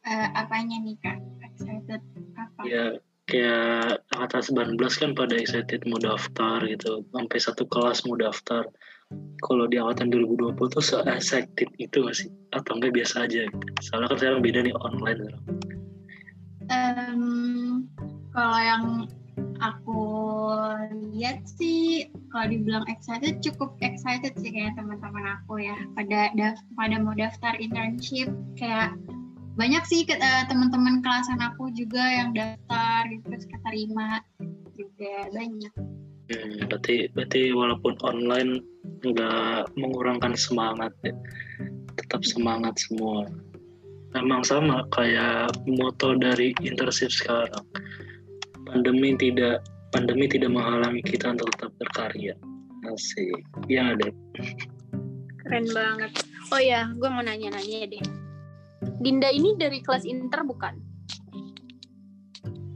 Speaker 4: Eh, apanya nih kak? Excited apa?
Speaker 2: ya kayak angkatan 19 kan pada excited mau daftar gitu. Sampai satu kelas mau daftar. Kalau di angkatan 2020 tuh se excited itu gak sih? Atau enggak biasa aja? Soalnya kan sekarang beda nih online sekarang.
Speaker 4: Em, kalau yang aku lihat sih kalau dibilang excited cukup excited sih kayak teman-teman aku ya. Pada pada mau daftar internship kayak banyak sih eh, teman-teman kelasan aku juga yang daftar gitu terus keterima juga banyak
Speaker 2: Hmm, berarti berarti walaupun online nggak mengurangkan semangat ya. Tetap semangat semua. Emang sama kayak moto dari internship sekarang. Pandemi tidak pandemi tidak menghalangi kita untuk tetap berkarya. Asik. Ya deh.
Speaker 1: Keren banget. Oh ya, gue mau nanya-nanya deh. Dinda ini dari kelas inter bukan?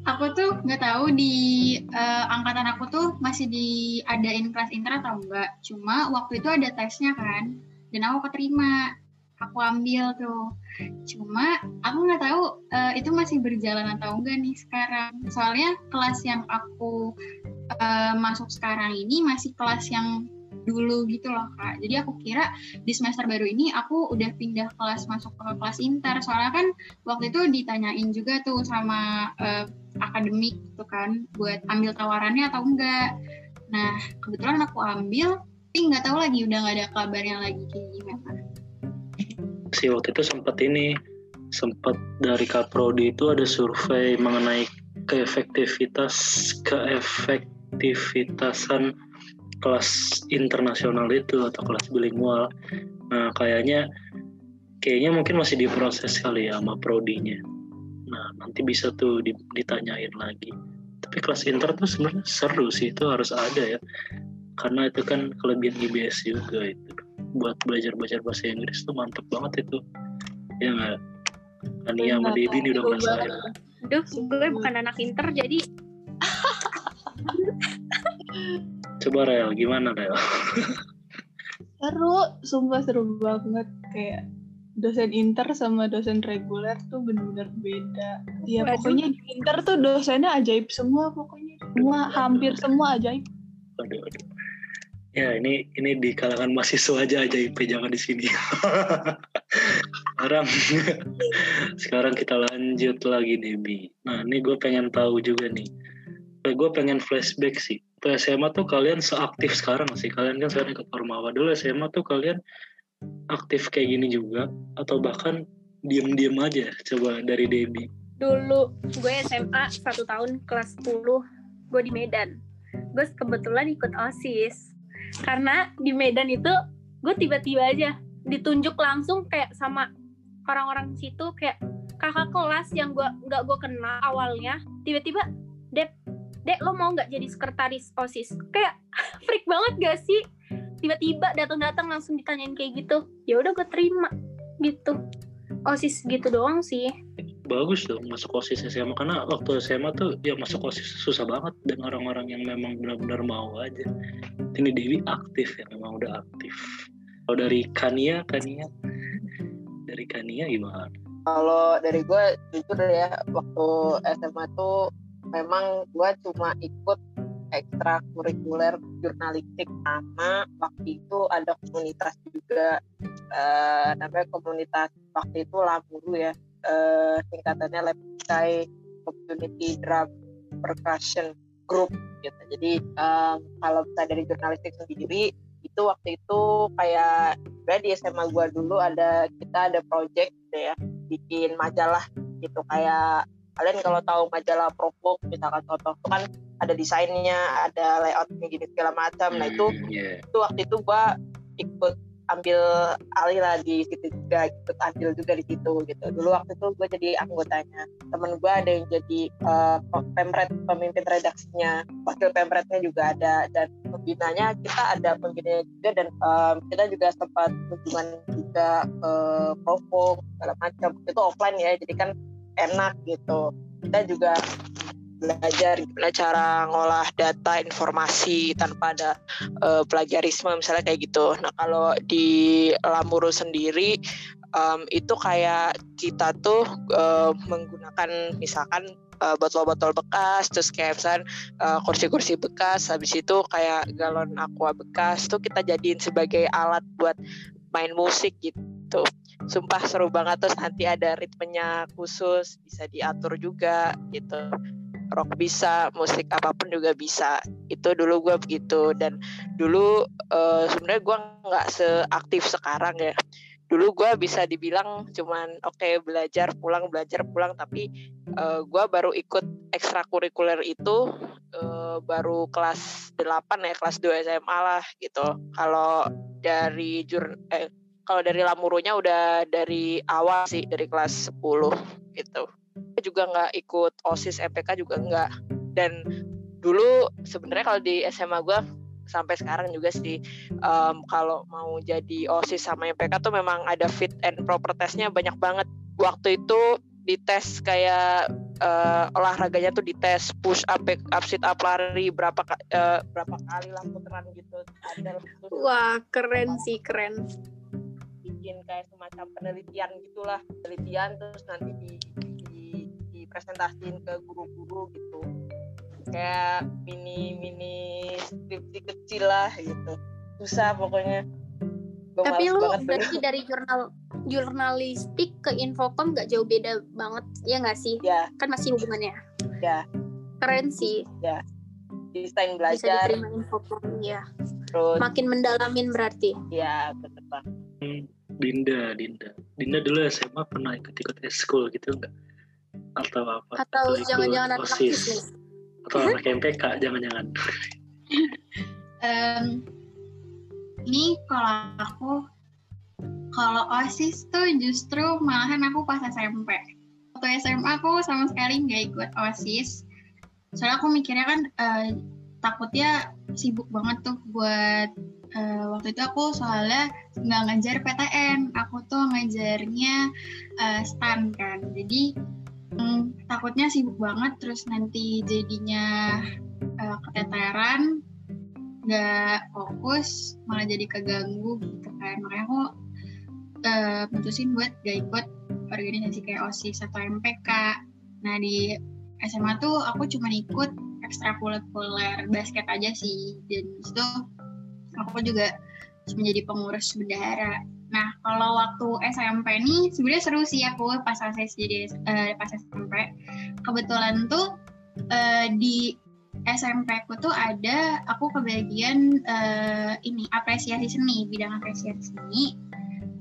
Speaker 4: aku tuh nggak tahu di eh, angkatan aku tuh masih diadain kelas inter atau enggak cuma waktu itu ada tesnya kan dan aku keterima. Aku ambil tuh. Cuma aku nggak tahu eh, itu masih berjalan atau enggak nih sekarang. Soalnya kelas yang aku eh, masuk sekarang ini masih kelas yang dulu gitu loh kak. Jadi aku kira di semester baru ini aku udah pindah kelas masuk ke kelas inter. Soalnya kan waktu itu ditanyain juga tuh sama eh, akademik gitu kan buat ambil tawarannya atau enggak. Nah kebetulan aku ambil tapi nggak tahu lagi udah nggak ada kabarnya lagi kayak gimana.
Speaker 2: Si waktu itu sempat ini sempat dari Kaprodi itu ada survei mengenai keefektivitas keefektivitasan kelas internasional itu atau kelas bilingual. Nah, kayaknya kayaknya mungkin masih diproses kali ya sama prodinya. Nah, nanti bisa tuh di- ditanyain lagi. Tapi kelas inter tuh sebenarnya seru sih, itu harus ada ya. Karena itu kan kelebihan IBS juga itu. Buat belajar-belajar bahasa Inggris tuh mantep banget itu. Ya nggak? Ania sama Debbie ini udah ngerasain.
Speaker 6: banget.
Speaker 1: Duh, gue bukan anak inter jadi
Speaker 2: Coba Rel, gimana Rel?
Speaker 6: Seru, sumpah seru banget kayak dosen inter sama dosen reguler tuh bener-bener beda. Ya
Speaker 1: Waduh.
Speaker 6: pokoknya di inter tuh dosennya ajaib semua pokoknya. Semua hampir semua ajaib.
Speaker 2: Aduh. Ya ini ini di kalangan mahasiswa aja aja IP jangan di sini. sekarang sekarang kita lanjut lagi Debbie. Nah ini gue pengen tahu juga nih. Gue pengen flashback sih. Waktu SMA tuh kalian seaktif sekarang sih? Kalian kan sekarang ikut Ormawa dulu SMA tuh kalian aktif kayak gini juga atau bahkan diem-diem aja coba dari Debbie.
Speaker 1: dulu gue SMA satu tahun kelas 10 gue di Medan gue kebetulan ikut osis karena di Medan itu gue tiba-tiba aja ditunjuk langsung kayak sama orang-orang situ kayak kakak kelas yang gue nggak gue kenal awalnya tiba-tiba dek lo mau nggak jadi sekretaris osis? Kayak freak banget gak sih? Tiba-tiba datang-datang langsung ditanyain kayak gitu. Ya udah gue terima gitu. Osis gitu doang sih.
Speaker 2: Bagus dong masuk OSIS SMA karena waktu SMA tuh ya masuk OSIS susah banget. Dan orang-orang yang memang benar-benar mau aja. Ini Dewi aktif ya memang udah aktif. Kalau dari Kania, Kania? Dari Kania gimana?
Speaker 3: kalau dari gue jujur ya waktu SMA tuh memang gue cuma ikut ekstrakurikuler jurnalistik sama waktu itu ada komunitas juga eh, namanya komunitas waktu itu Lamuru ya eh, singkatannya Lepkai Community Drum Percussion Group gitu. Jadi em, kalau bisa dari jurnalistik sendiri itu waktu itu kayak di SMA gue dulu ada kita ada project gitu ya bikin majalah gitu kayak kalian kalau tahu majalah Provok misalkan contoh itu kan ada desainnya ada layoutnya gini segala macam. Nah itu
Speaker 2: Hmm, iya.
Speaker 3: itu waktu itu gue ikut ambil alih lah di situ juga ikut ambil juga di situ gitu. Dulu waktu itu gue jadi anggotanya. Temen gue ada yang jadi eh, pemret pemimpin redaksinya. Wakil pemretnya juga ada dan pembinanya kita ada pembinanya juga dan em, kita juga sempat hubungan juga ke provo segala macam. Itu offline ya jadi kan enak gitu kita juga belajar cara ngolah data informasi tanpa ada eh, plagiarisme misalnya kayak gitu. Nah kalau di Lamuru sendiri em, itu kayak kita tuh eh, menggunakan misalkan eh, botol-botol bekas, terus kayak misalkan eh, kursi-kursi bekas, habis itu kayak galon aqua bekas tuh kita jadiin sebagai alat buat main musik gitu. Sumpah seru banget terus nanti ada ritmenya khusus bisa diatur juga gitu rock bisa, musik apa pun juga bisa. Itu dulu gue begitu dan dulu eh, sebenarnya gue nggak seaktif sekarang ya. Dulu gue bisa dibilang cuman oke belajar pulang belajar pulang tapi eh, gue baru ikut ekstrakurikuler itu eh, baru kelas 8 ya kelas 2 SMA lah gitu. Kalau dari jur eh, kalau dari lamurunya udah dari awal sih dari kelas 10 gitu. Juga nggak ikut osis MPK juga nggak. Dan dulu sebenarnya kalau di SMA gue sampai sekarang juga sih. Em, kalau mau jadi osis sama MPK tuh memang ada fit and proper testnya banyak banget. Waktu itu dites kayak eh, olahraganya tuh dites push up back up sit up lari berapa eh, berapa kali lah putaran gitu. Ada terus
Speaker 1: Wah, keren sih, keren.
Speaker 3: bikin kayak semacam penelitian gitulah. Penelitian terus nanti di, di dipresentasiin ke guru-guru gitu kayak mini mini skripsi kecil lah gitu susah pokoknya Gua
Speaker 1: Tapi lu berarti dari jurnal jurnalistik ke infocom nggak jauh beda banget, ya nggak sih?
Speaker 3: ya
Speaker 1: Kan masih hubungannya.
Speaker 3: Ya.
Speaker 1: Keren sih,
Speaker 3: desain
Speaker 1: bisa
Speaker 3: belajar
Speaker 1: diterima infocom ya.
Speaker 3: terus
Speaker 1: Makin mendalamin berarti.
Speaker 3: ya banget
Speaker 2: Hmm, Dinda, Dinda. Dinda dulu SMA pernah ikut-ikut eskul gitu enggak? Atau apa?
Speaker 1: Atau
Speaker 2: ikut
Speaker 1: jangan-jangan anak
Speaker 2: OSIS? Atau anak MPK, jangan-jangan.
Speaker 4: Em, ini kalau aku kalau osis tuh justru malahan aku pas SMP waktu SMA aku sama sekali nggak ikut osis. Soalnya aku mikirnya kan eh, takutnya sibuk banget tuh buat eh, waktu itu aku soalnya nggak ngajar PTN aku tuh ngajarnya eh, stan kan. Jadi mm, takutnya sibuk banget terus nanti jadinya eh, keteteran nggak fokus malah jadi keganggu gitu kan. Makanya aku eh, putusin buat gak ikut organisasi kayak OSIS atau MPK nah di SMA tuh aku cuma ikut ekstrakurikuler basket aja sih. Dan di situ aku juga menjadi pengurus bendahara nah kalau waktu SMP nih sebenarnya seru sih aku pas OSIS jadi eh, pas SMP kebetulan tuh eh, di SMP ku tuh ada aku kebagian eh, ini apresiasi seni bidang apresiasi seni.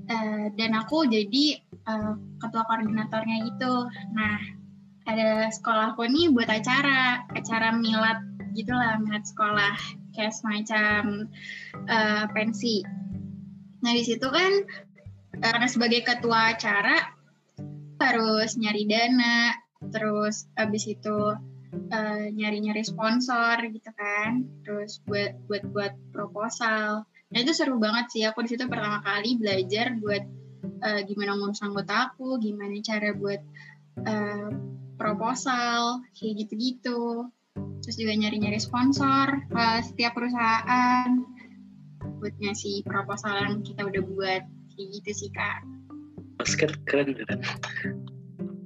Speaker 4: Eh, dan aku jadi eh, ketua koordinatornya gitu. Nah ada sekolahku nih buat acara acara milad gitulah milad sekolah kayak semacam eh, pensi nah di situ kan eh, karena sebagai ketua acara harus nyari dana terus habis itu eh, nyari-nyari sponsor gitu kan terus buat buat buat proposal. Nah itu seru banget sih. Aku di situ pertama kali belajar buat eh, gimana ngurus anggota aku gimana cara buat eh, proposal kayak gitu-gitu. Terus juga nyari-nyari sponsor ke setiap perusahaan buat ngasih proposal yang kita udah buat kayak gitu sih kak
Speaker 2: Basket keren keren.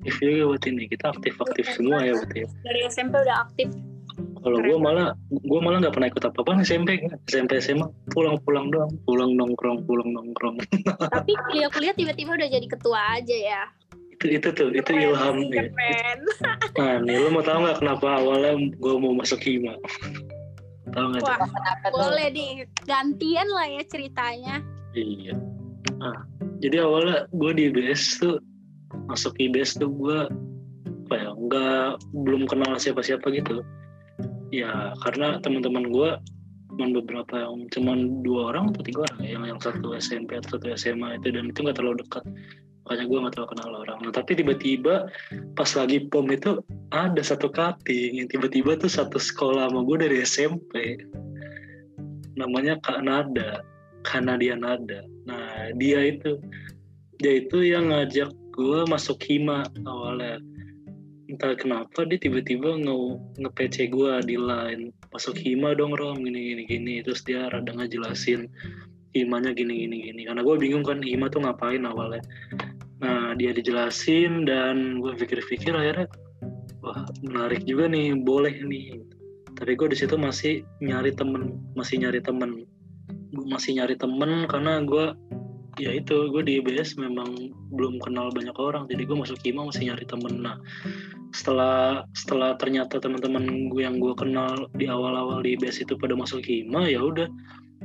Speaker 2: Aktif juga buat ini. Kita aktif-aktif semua ya buat ya.
Speaker 1: Dari SMP udah aktif.
Speaker 2: Kalau gue malah, gue malah nggak pernah ikut apa-apa SMP, SMP SMA pulang-pulang doang, pulang nongkrong, pulang nongkrong.
Speaker 1: Tapi kuliah-kuliah tiba-tiba udah jadi ketua aja ya.
Speaker 2: itu itu tuh, itu
Speaker 1: Keren
Speaker 2: ilham nih.
Speaker 1: Keren.
Speaker 2: Nah, nih lo mau tahu nggak kenapa awalnya gue mau masuk hima? Tahu nggak?
Speaker 1: Wah, boleh nih. Gantian lah ya ceritanya.
Speaker 2: Iya. Nah, jadi awalnya gue di IBS tuh masuk IBS tuh gue apa ya nggak belum kenal siapa-siapa gitu. ya karena teman-teman gue cuman beberapa yang cuman dua orang atau tiga orang ya, yang yang satu SMP atau satu SMA itu dan itu nggak terlalu dekat makanya gue nggak terlalu kenal orang. Nah, tapi tiba-tiba pas lagi pom itu ada satu cutting yang tiba-tiba tuh satu sekolah sama gue dari SMP namanya Kak Nada. Kanadia Nada. Nah dia itu dia itu yang ngajak gue masuk hima awalnya. Entah kenapa dia tiba-tiba nge nge PC gue di line masuk hima dong rom gini gini gini. Terus dia rada ngejelasin himanya gini gini gini. Karena gue bingung kan hima tuh ngapain awalnya nah dia dijelasin dan gue pikir-pikir akhirnya wah menarik juga nih boleh nih. Tapi gue di situ masih nyari temen masih nyari temen. Gue masih nyari temen karena gue ya itu gue di IBS memang belum kenal banyak orang jadi gue masuk hima masih nyari temen. Nah setelah setelah ternyata teman-teman gue yang gue kenal di awal-awal di IBS itu pada masuk hima ya udah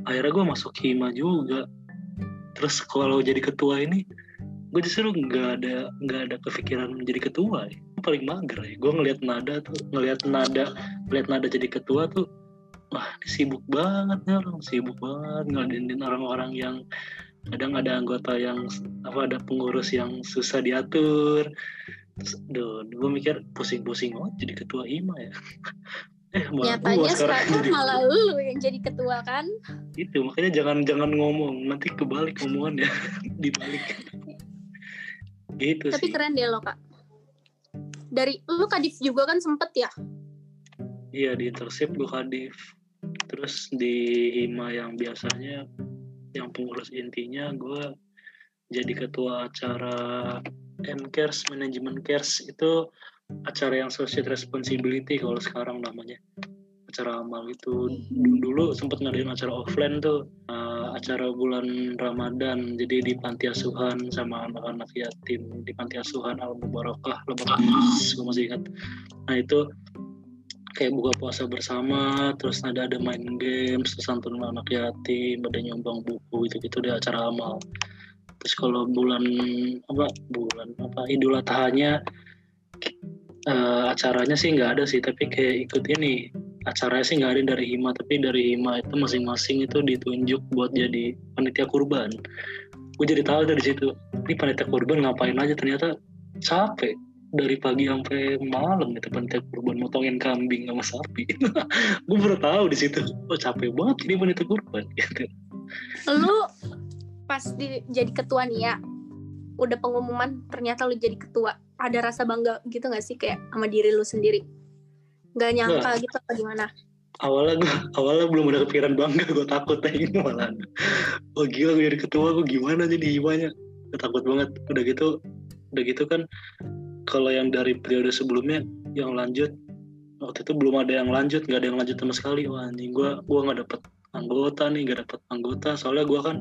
Speaker 2: akhirnya gue masuk hima juga. Terus kalau jadi ketua ini gue justru nggak ada nggak ada kepikiran menjadi ketua ya. paling mager ya. Gue ngelihat nada tuh ngelihat nada ngelihat nada jadi ketua tuh wah sibuk banget ya orang sibuk banget ngeladenin orang-orang yang kadang ada anggota yang apa ada pengurus yang susah diatur. Terus duh gue mikir pusing-pusing oh jadi ketua hima ya.
Speaker 1: Eh malah nyatanya sekarang, sekarang jadi malah lu yang jadi ketua kan?
Speaker 2: Itu makanya jangan jangan ngomong nanti kebalik omongannya dibalik gitu
Speaker 1: tapi
Speaker 2: sih.
Speaker 1: keren deh lo kak. Dari lu kadif juga kan sempet ya?
Speaker 2: Iya di intersip gue kadif terus di hima yang biasanya yang pengurus intinya gue jadi ketua acara MCARES Management Cares. Itu acara yang social responsibility kalau sekarang namanya acara amal itu. Dulu sempat ngadain acara offline tuh uh, acara bulan Ramadan. Jadi di panti asuhan sama anak-anak yatim di panti asuhan Al Mubarakah Lebak gue masih ingat. Nah itu kayak buka puasa bersama terus ada ada main games terus santun anak yatim ada nyumbang buku itu gitu di acara amal. Terus kalau bulan apa bulan apa idul adhanya uh, acaranya sih nggak ada sih tapi kayak ikut ini acaranya sih nggak ada dari hima tapi dari hima itu masing-masing itu ditunjuk buat jadi panitia kurban. Gue jadi tahu dari situ ini panitia kurban ngapain aja? Ternyata capek dari pagi sampai malam gitu panitia kurban motongin kambing sama sapi. Gue baru tahu di situ oh capek banget ini panitia kurban. Gitu.
Speaker 1: Lu pas di, jadi ketua nih ya udah pengumuman ternyata lu jadi ketua ada rasa bangga gitu gak sih kayak sama diri lu sendiri nggak nyangka nah, gitu apa gimana?
Speaker 2: Awalnya gue awalnya belum ada kepikiran bangga gue takut ini malah. Oh gila gue jadi ketua gue gimana jadi himanya gue takut banget. Udah gitu udah gitu kan kalau yang dari periode sebelumnya yang lanjut waktu itu belum ada yang lanjut nggak ada yang lanjut sama sekali. Wah anjing gue gue nggak dapet anggota nih nggak dapet anggota. Soalnya gue kan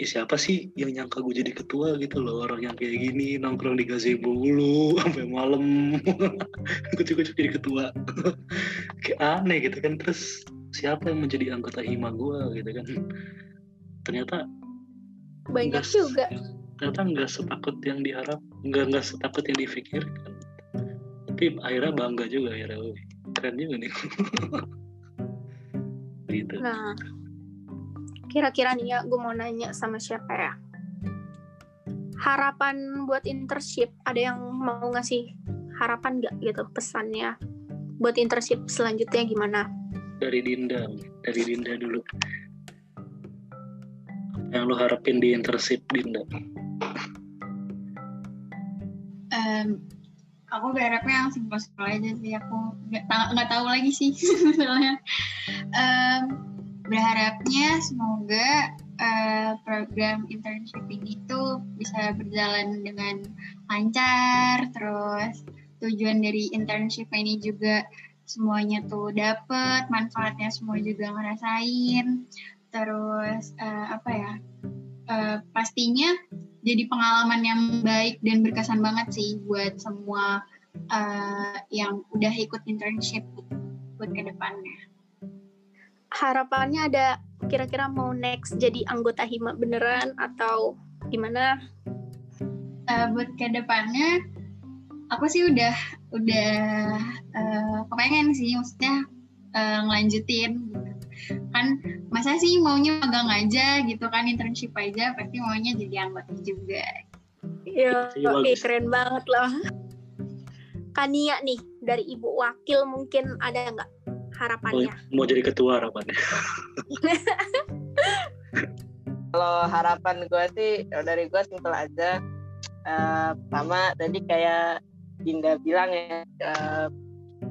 Speaker 2: ya siapa sih yang nyangka gue jadi ketua gitu loh orang yang kayak gini nongkrong di gazebo dulu sampai malam. Kucuk-kucuk jadi ketua. Kayak aneh gitu kan terus siapa yang menjadi anggota hima gue gitu kan. Ternyata
Speaker 1: banyak juga.
Speaker 2: ternyata nggak setakut yang diharap nggak nggak setakut yang difikirkan. Tapi akhirnya bangga juga akhirnya keren juga nih.
Speaker 1: Gitu. Nah kira-kira nih ya gue mau nanya sama siapa ya? Harapan buat internship ada yang mau ngasih harapan nggak gitu pesannya? Buat internship selanjutnya gimana?
Speaker 2: Dari Dinda dari Dinda dulu. Yang lu harapin di internship Dinda?
Speaker 4: Um, aku berharapnya yang simpel-simpel aja sih aku nggak tahu lagi sih sebenarnya. Um, berharapnya semoga uh, program internship ini tuh bisa berjalan dengan lancar terus tujuan dari internship ini juga semuanya tuh dapet manfaatnya semua juga ngerasain terus uh, apa ya uh, pastinya jadi pengalaman yang baik dan berkesan banget sih buat semua uh, yang udah ikut internship buat ke depannya.
Speaker 1: Harapannya ada kira-kira mau next jadi anggota hima beneran atau gimana?
Speaker 4: Uh, buat ke depannya, aku sih udah udah uh, kepengen sih maksudnya uh, ngelanjutin gitu. kan masa sih maunya magang aja gitu kan internship aja pasti maunya jadi anggota juga
Speaker 1: Iya, oke keren banget loh. Kania nih dari ibu wakil mungkin ada nggak harapannya?
Speaker 2: Mau, mau jadi ketua harapannya?
Speaker 3: Kalau harapan gue sih dari gue simpel aja. Uh, pertama tadi kayak Dinda bilang ya, uh,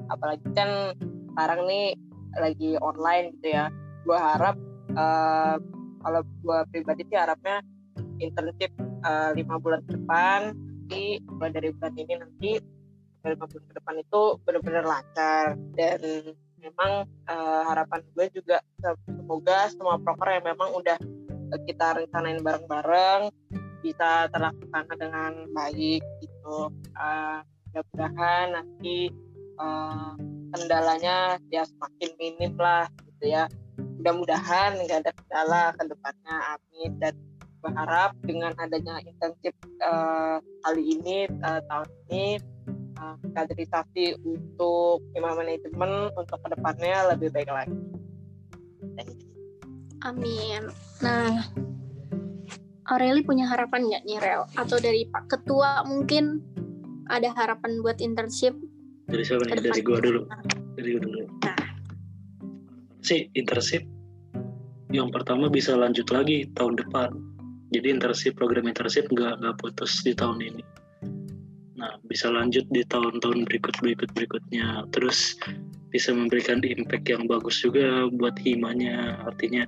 Speaker 3: apalagi kan sekarang nih lagi online gitu ya. Gue harap uh, kalau gue pribadi sih harapnya internship lima uh, bulan ke depan nanti mulai dari bulan ini nanti lima bulan ke depan itu benar-benar lancar dan memang uh, harapan gue juga semoga semua proker yang memang udah kita rencanain bareng-bareng bisa terlaksana dengan baik gitu. Uh, mudah-mudahan nanti uh, kendalanya ya semakin minim lah gitu ya. Mudah-mudahan nggak ada kendala ke depannya amin. Dan berharap dengan adanya intensif uh, kali ini uh, tahun ini kaderisasi untuk imam manajemen untuk ke depannya lebih baik lagi.
Speaker 1: Amin. Nah, Aureli punya harapan nggak nih Rel? Atau dari Pak Ketua mungkin ada harapan buat internship?
Speaker 2: Dari siapa nih? Dari gua dulu. Dari gua dulu. Nah. Si internship yang pertama bisa lanjut lagi tahun depan. Jadi internship program internship nggak nggak putus di tahun ini. Nah bisa lanjut di tahun-tahun berikut berikut berikutnya. Terus bisa memberikan impact yang bagus juga buat himanya artinya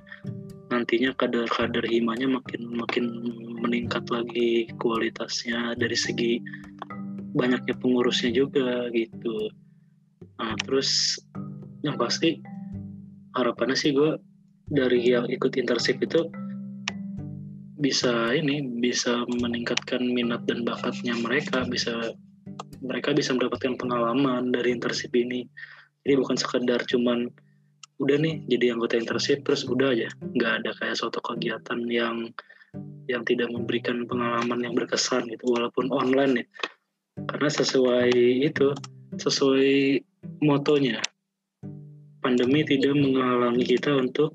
Speaker 2: nantinya kadar-kadar himanya makin makin meningkat lagi kualitasnya dari segi banyaknya pengurusnya juga gitu nah terus yang pasti harapannya sih gue dari yang ikut internship itu bisa ini bisa meningkatkan minat dan bakatnya mereka bisa mereka bisa mendapatkan pengalaman dari internship ini. Jadi bukan sekedar cuman udah nih jadi anggota internship terus udah aja. Nggak ada kayak suatu kegiatan yang yang tidak memberikan pengalaman yang berkesan gitu walaupun online nih karena sesuai itu sesuai motonya pandemi tidak menghalangi kita untuk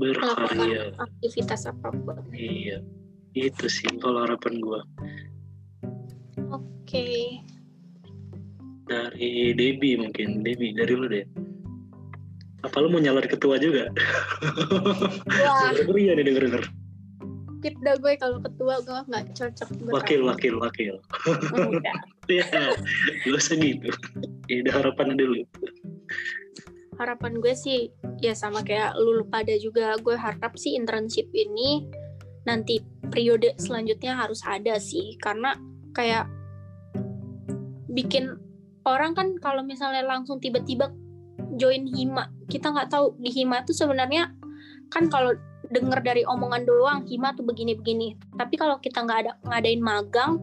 Speaker 2: berkarya
Speaker 1: aktivitas apa pun.
Speaker 2: Iya itu sih kalau harapan gue
Speaker 1: oke. Okay
Speaker 2: dari Debi mungkin. Debi dari lu deh. Apa lu mau nyalon ketua juga?
Speaker 1: Wah.
Speaker 2: Iya nih denger denger
Speaker 1: skip dah gue kalau ketua gue nggak cocok
Speaker 2: wakil wakil wakil.
Speaker 1: Udah
Speaker 2: ya lu segitu ya udah harapan dulu
Speaker 1: harapan gue sih ya sama kayak lu pada juga gue harap sih internship ini nanti periode selanjutnya harus ada sih. Karena kayak bikin orang kan kalau misalnya langsung tiba-tiba join hima kita nggak tahu di hima itu sebenarnya kan kalau dengar dari omongan doang hima tuh begini-begini. Tapi kalau kita nggak ada ngadain magang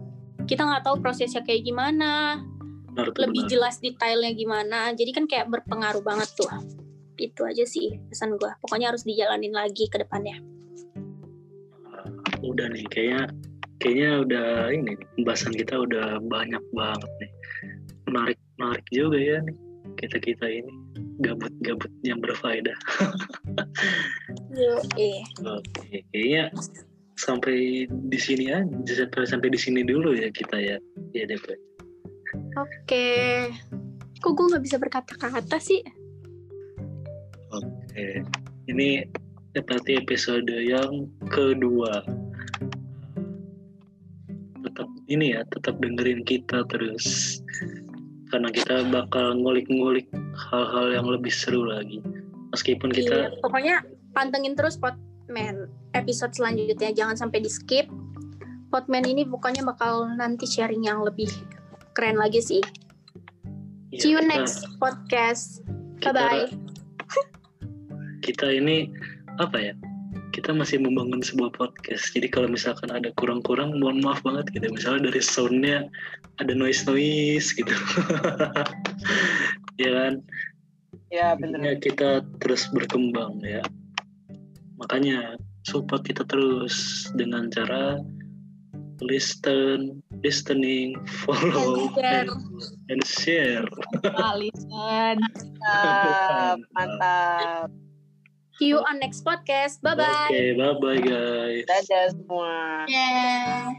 Speaker 1: kita nggak tahu prosesnya kayak gimana benar, lebih benar. jelas detailnya gimana jadi kan kayak berpengaruh banget tuh itu aja sih pesan gue pokoknya harus dijalanin lagi ke depannya
Speaker 2: udah nih kayaknya kayaknya udah ini pembahasan kita udah banyak banget nih menarik menarik juga ya nih kita kita ini gabut gabut yang berfaedah.
Speaker 1: Oke.
Speaker 2: Oke, kayaknya sampai di sini aja sampai sampai di sini dulu ya kita ya ya deh
Speaker 1: Oke. Kok gue nggak bisa berkata-kata sih?
Speaker 2: Oke. Ini berarti episode yang kedua tetap ini ya tetap dengerin kita terus karena kita bakal ngulik-ngulik hal-hal yang lebih seru lagi meskipun kita
Speaker 1: iya, pokoknya pantengin terus Potman episode selanjutnya jangan sampai di skip Potman ini pokoknya bakal nanti sharing yang lebih keren lagi sih ya, see you kita, next podcast bye bye
Speaker 2: kita ini apa ya kita masih membangun sebuah podcast. Jadi kalau misalkan ada kurang-kurang, mohon maaf banget gitu. Misalnya dari soundnya ada noise noise gitu, ya kan?
Speaker 3: Ya benar. Ya,
Speaker 2: kita terus berkembang ya. Makanya support kita terus dengan cara listen, listening, follow,
Speaker 1: And share.
Speaker 2: and share.
Speaker 6: Alison.
Speaker 3: Mantap, mantap.
Speaker 1: See you on next podcast. Bye bye.
Speaker 2: Oke, bye bye guys.
Speaker 3: Dadah semua.
Speaker 4: Yeah.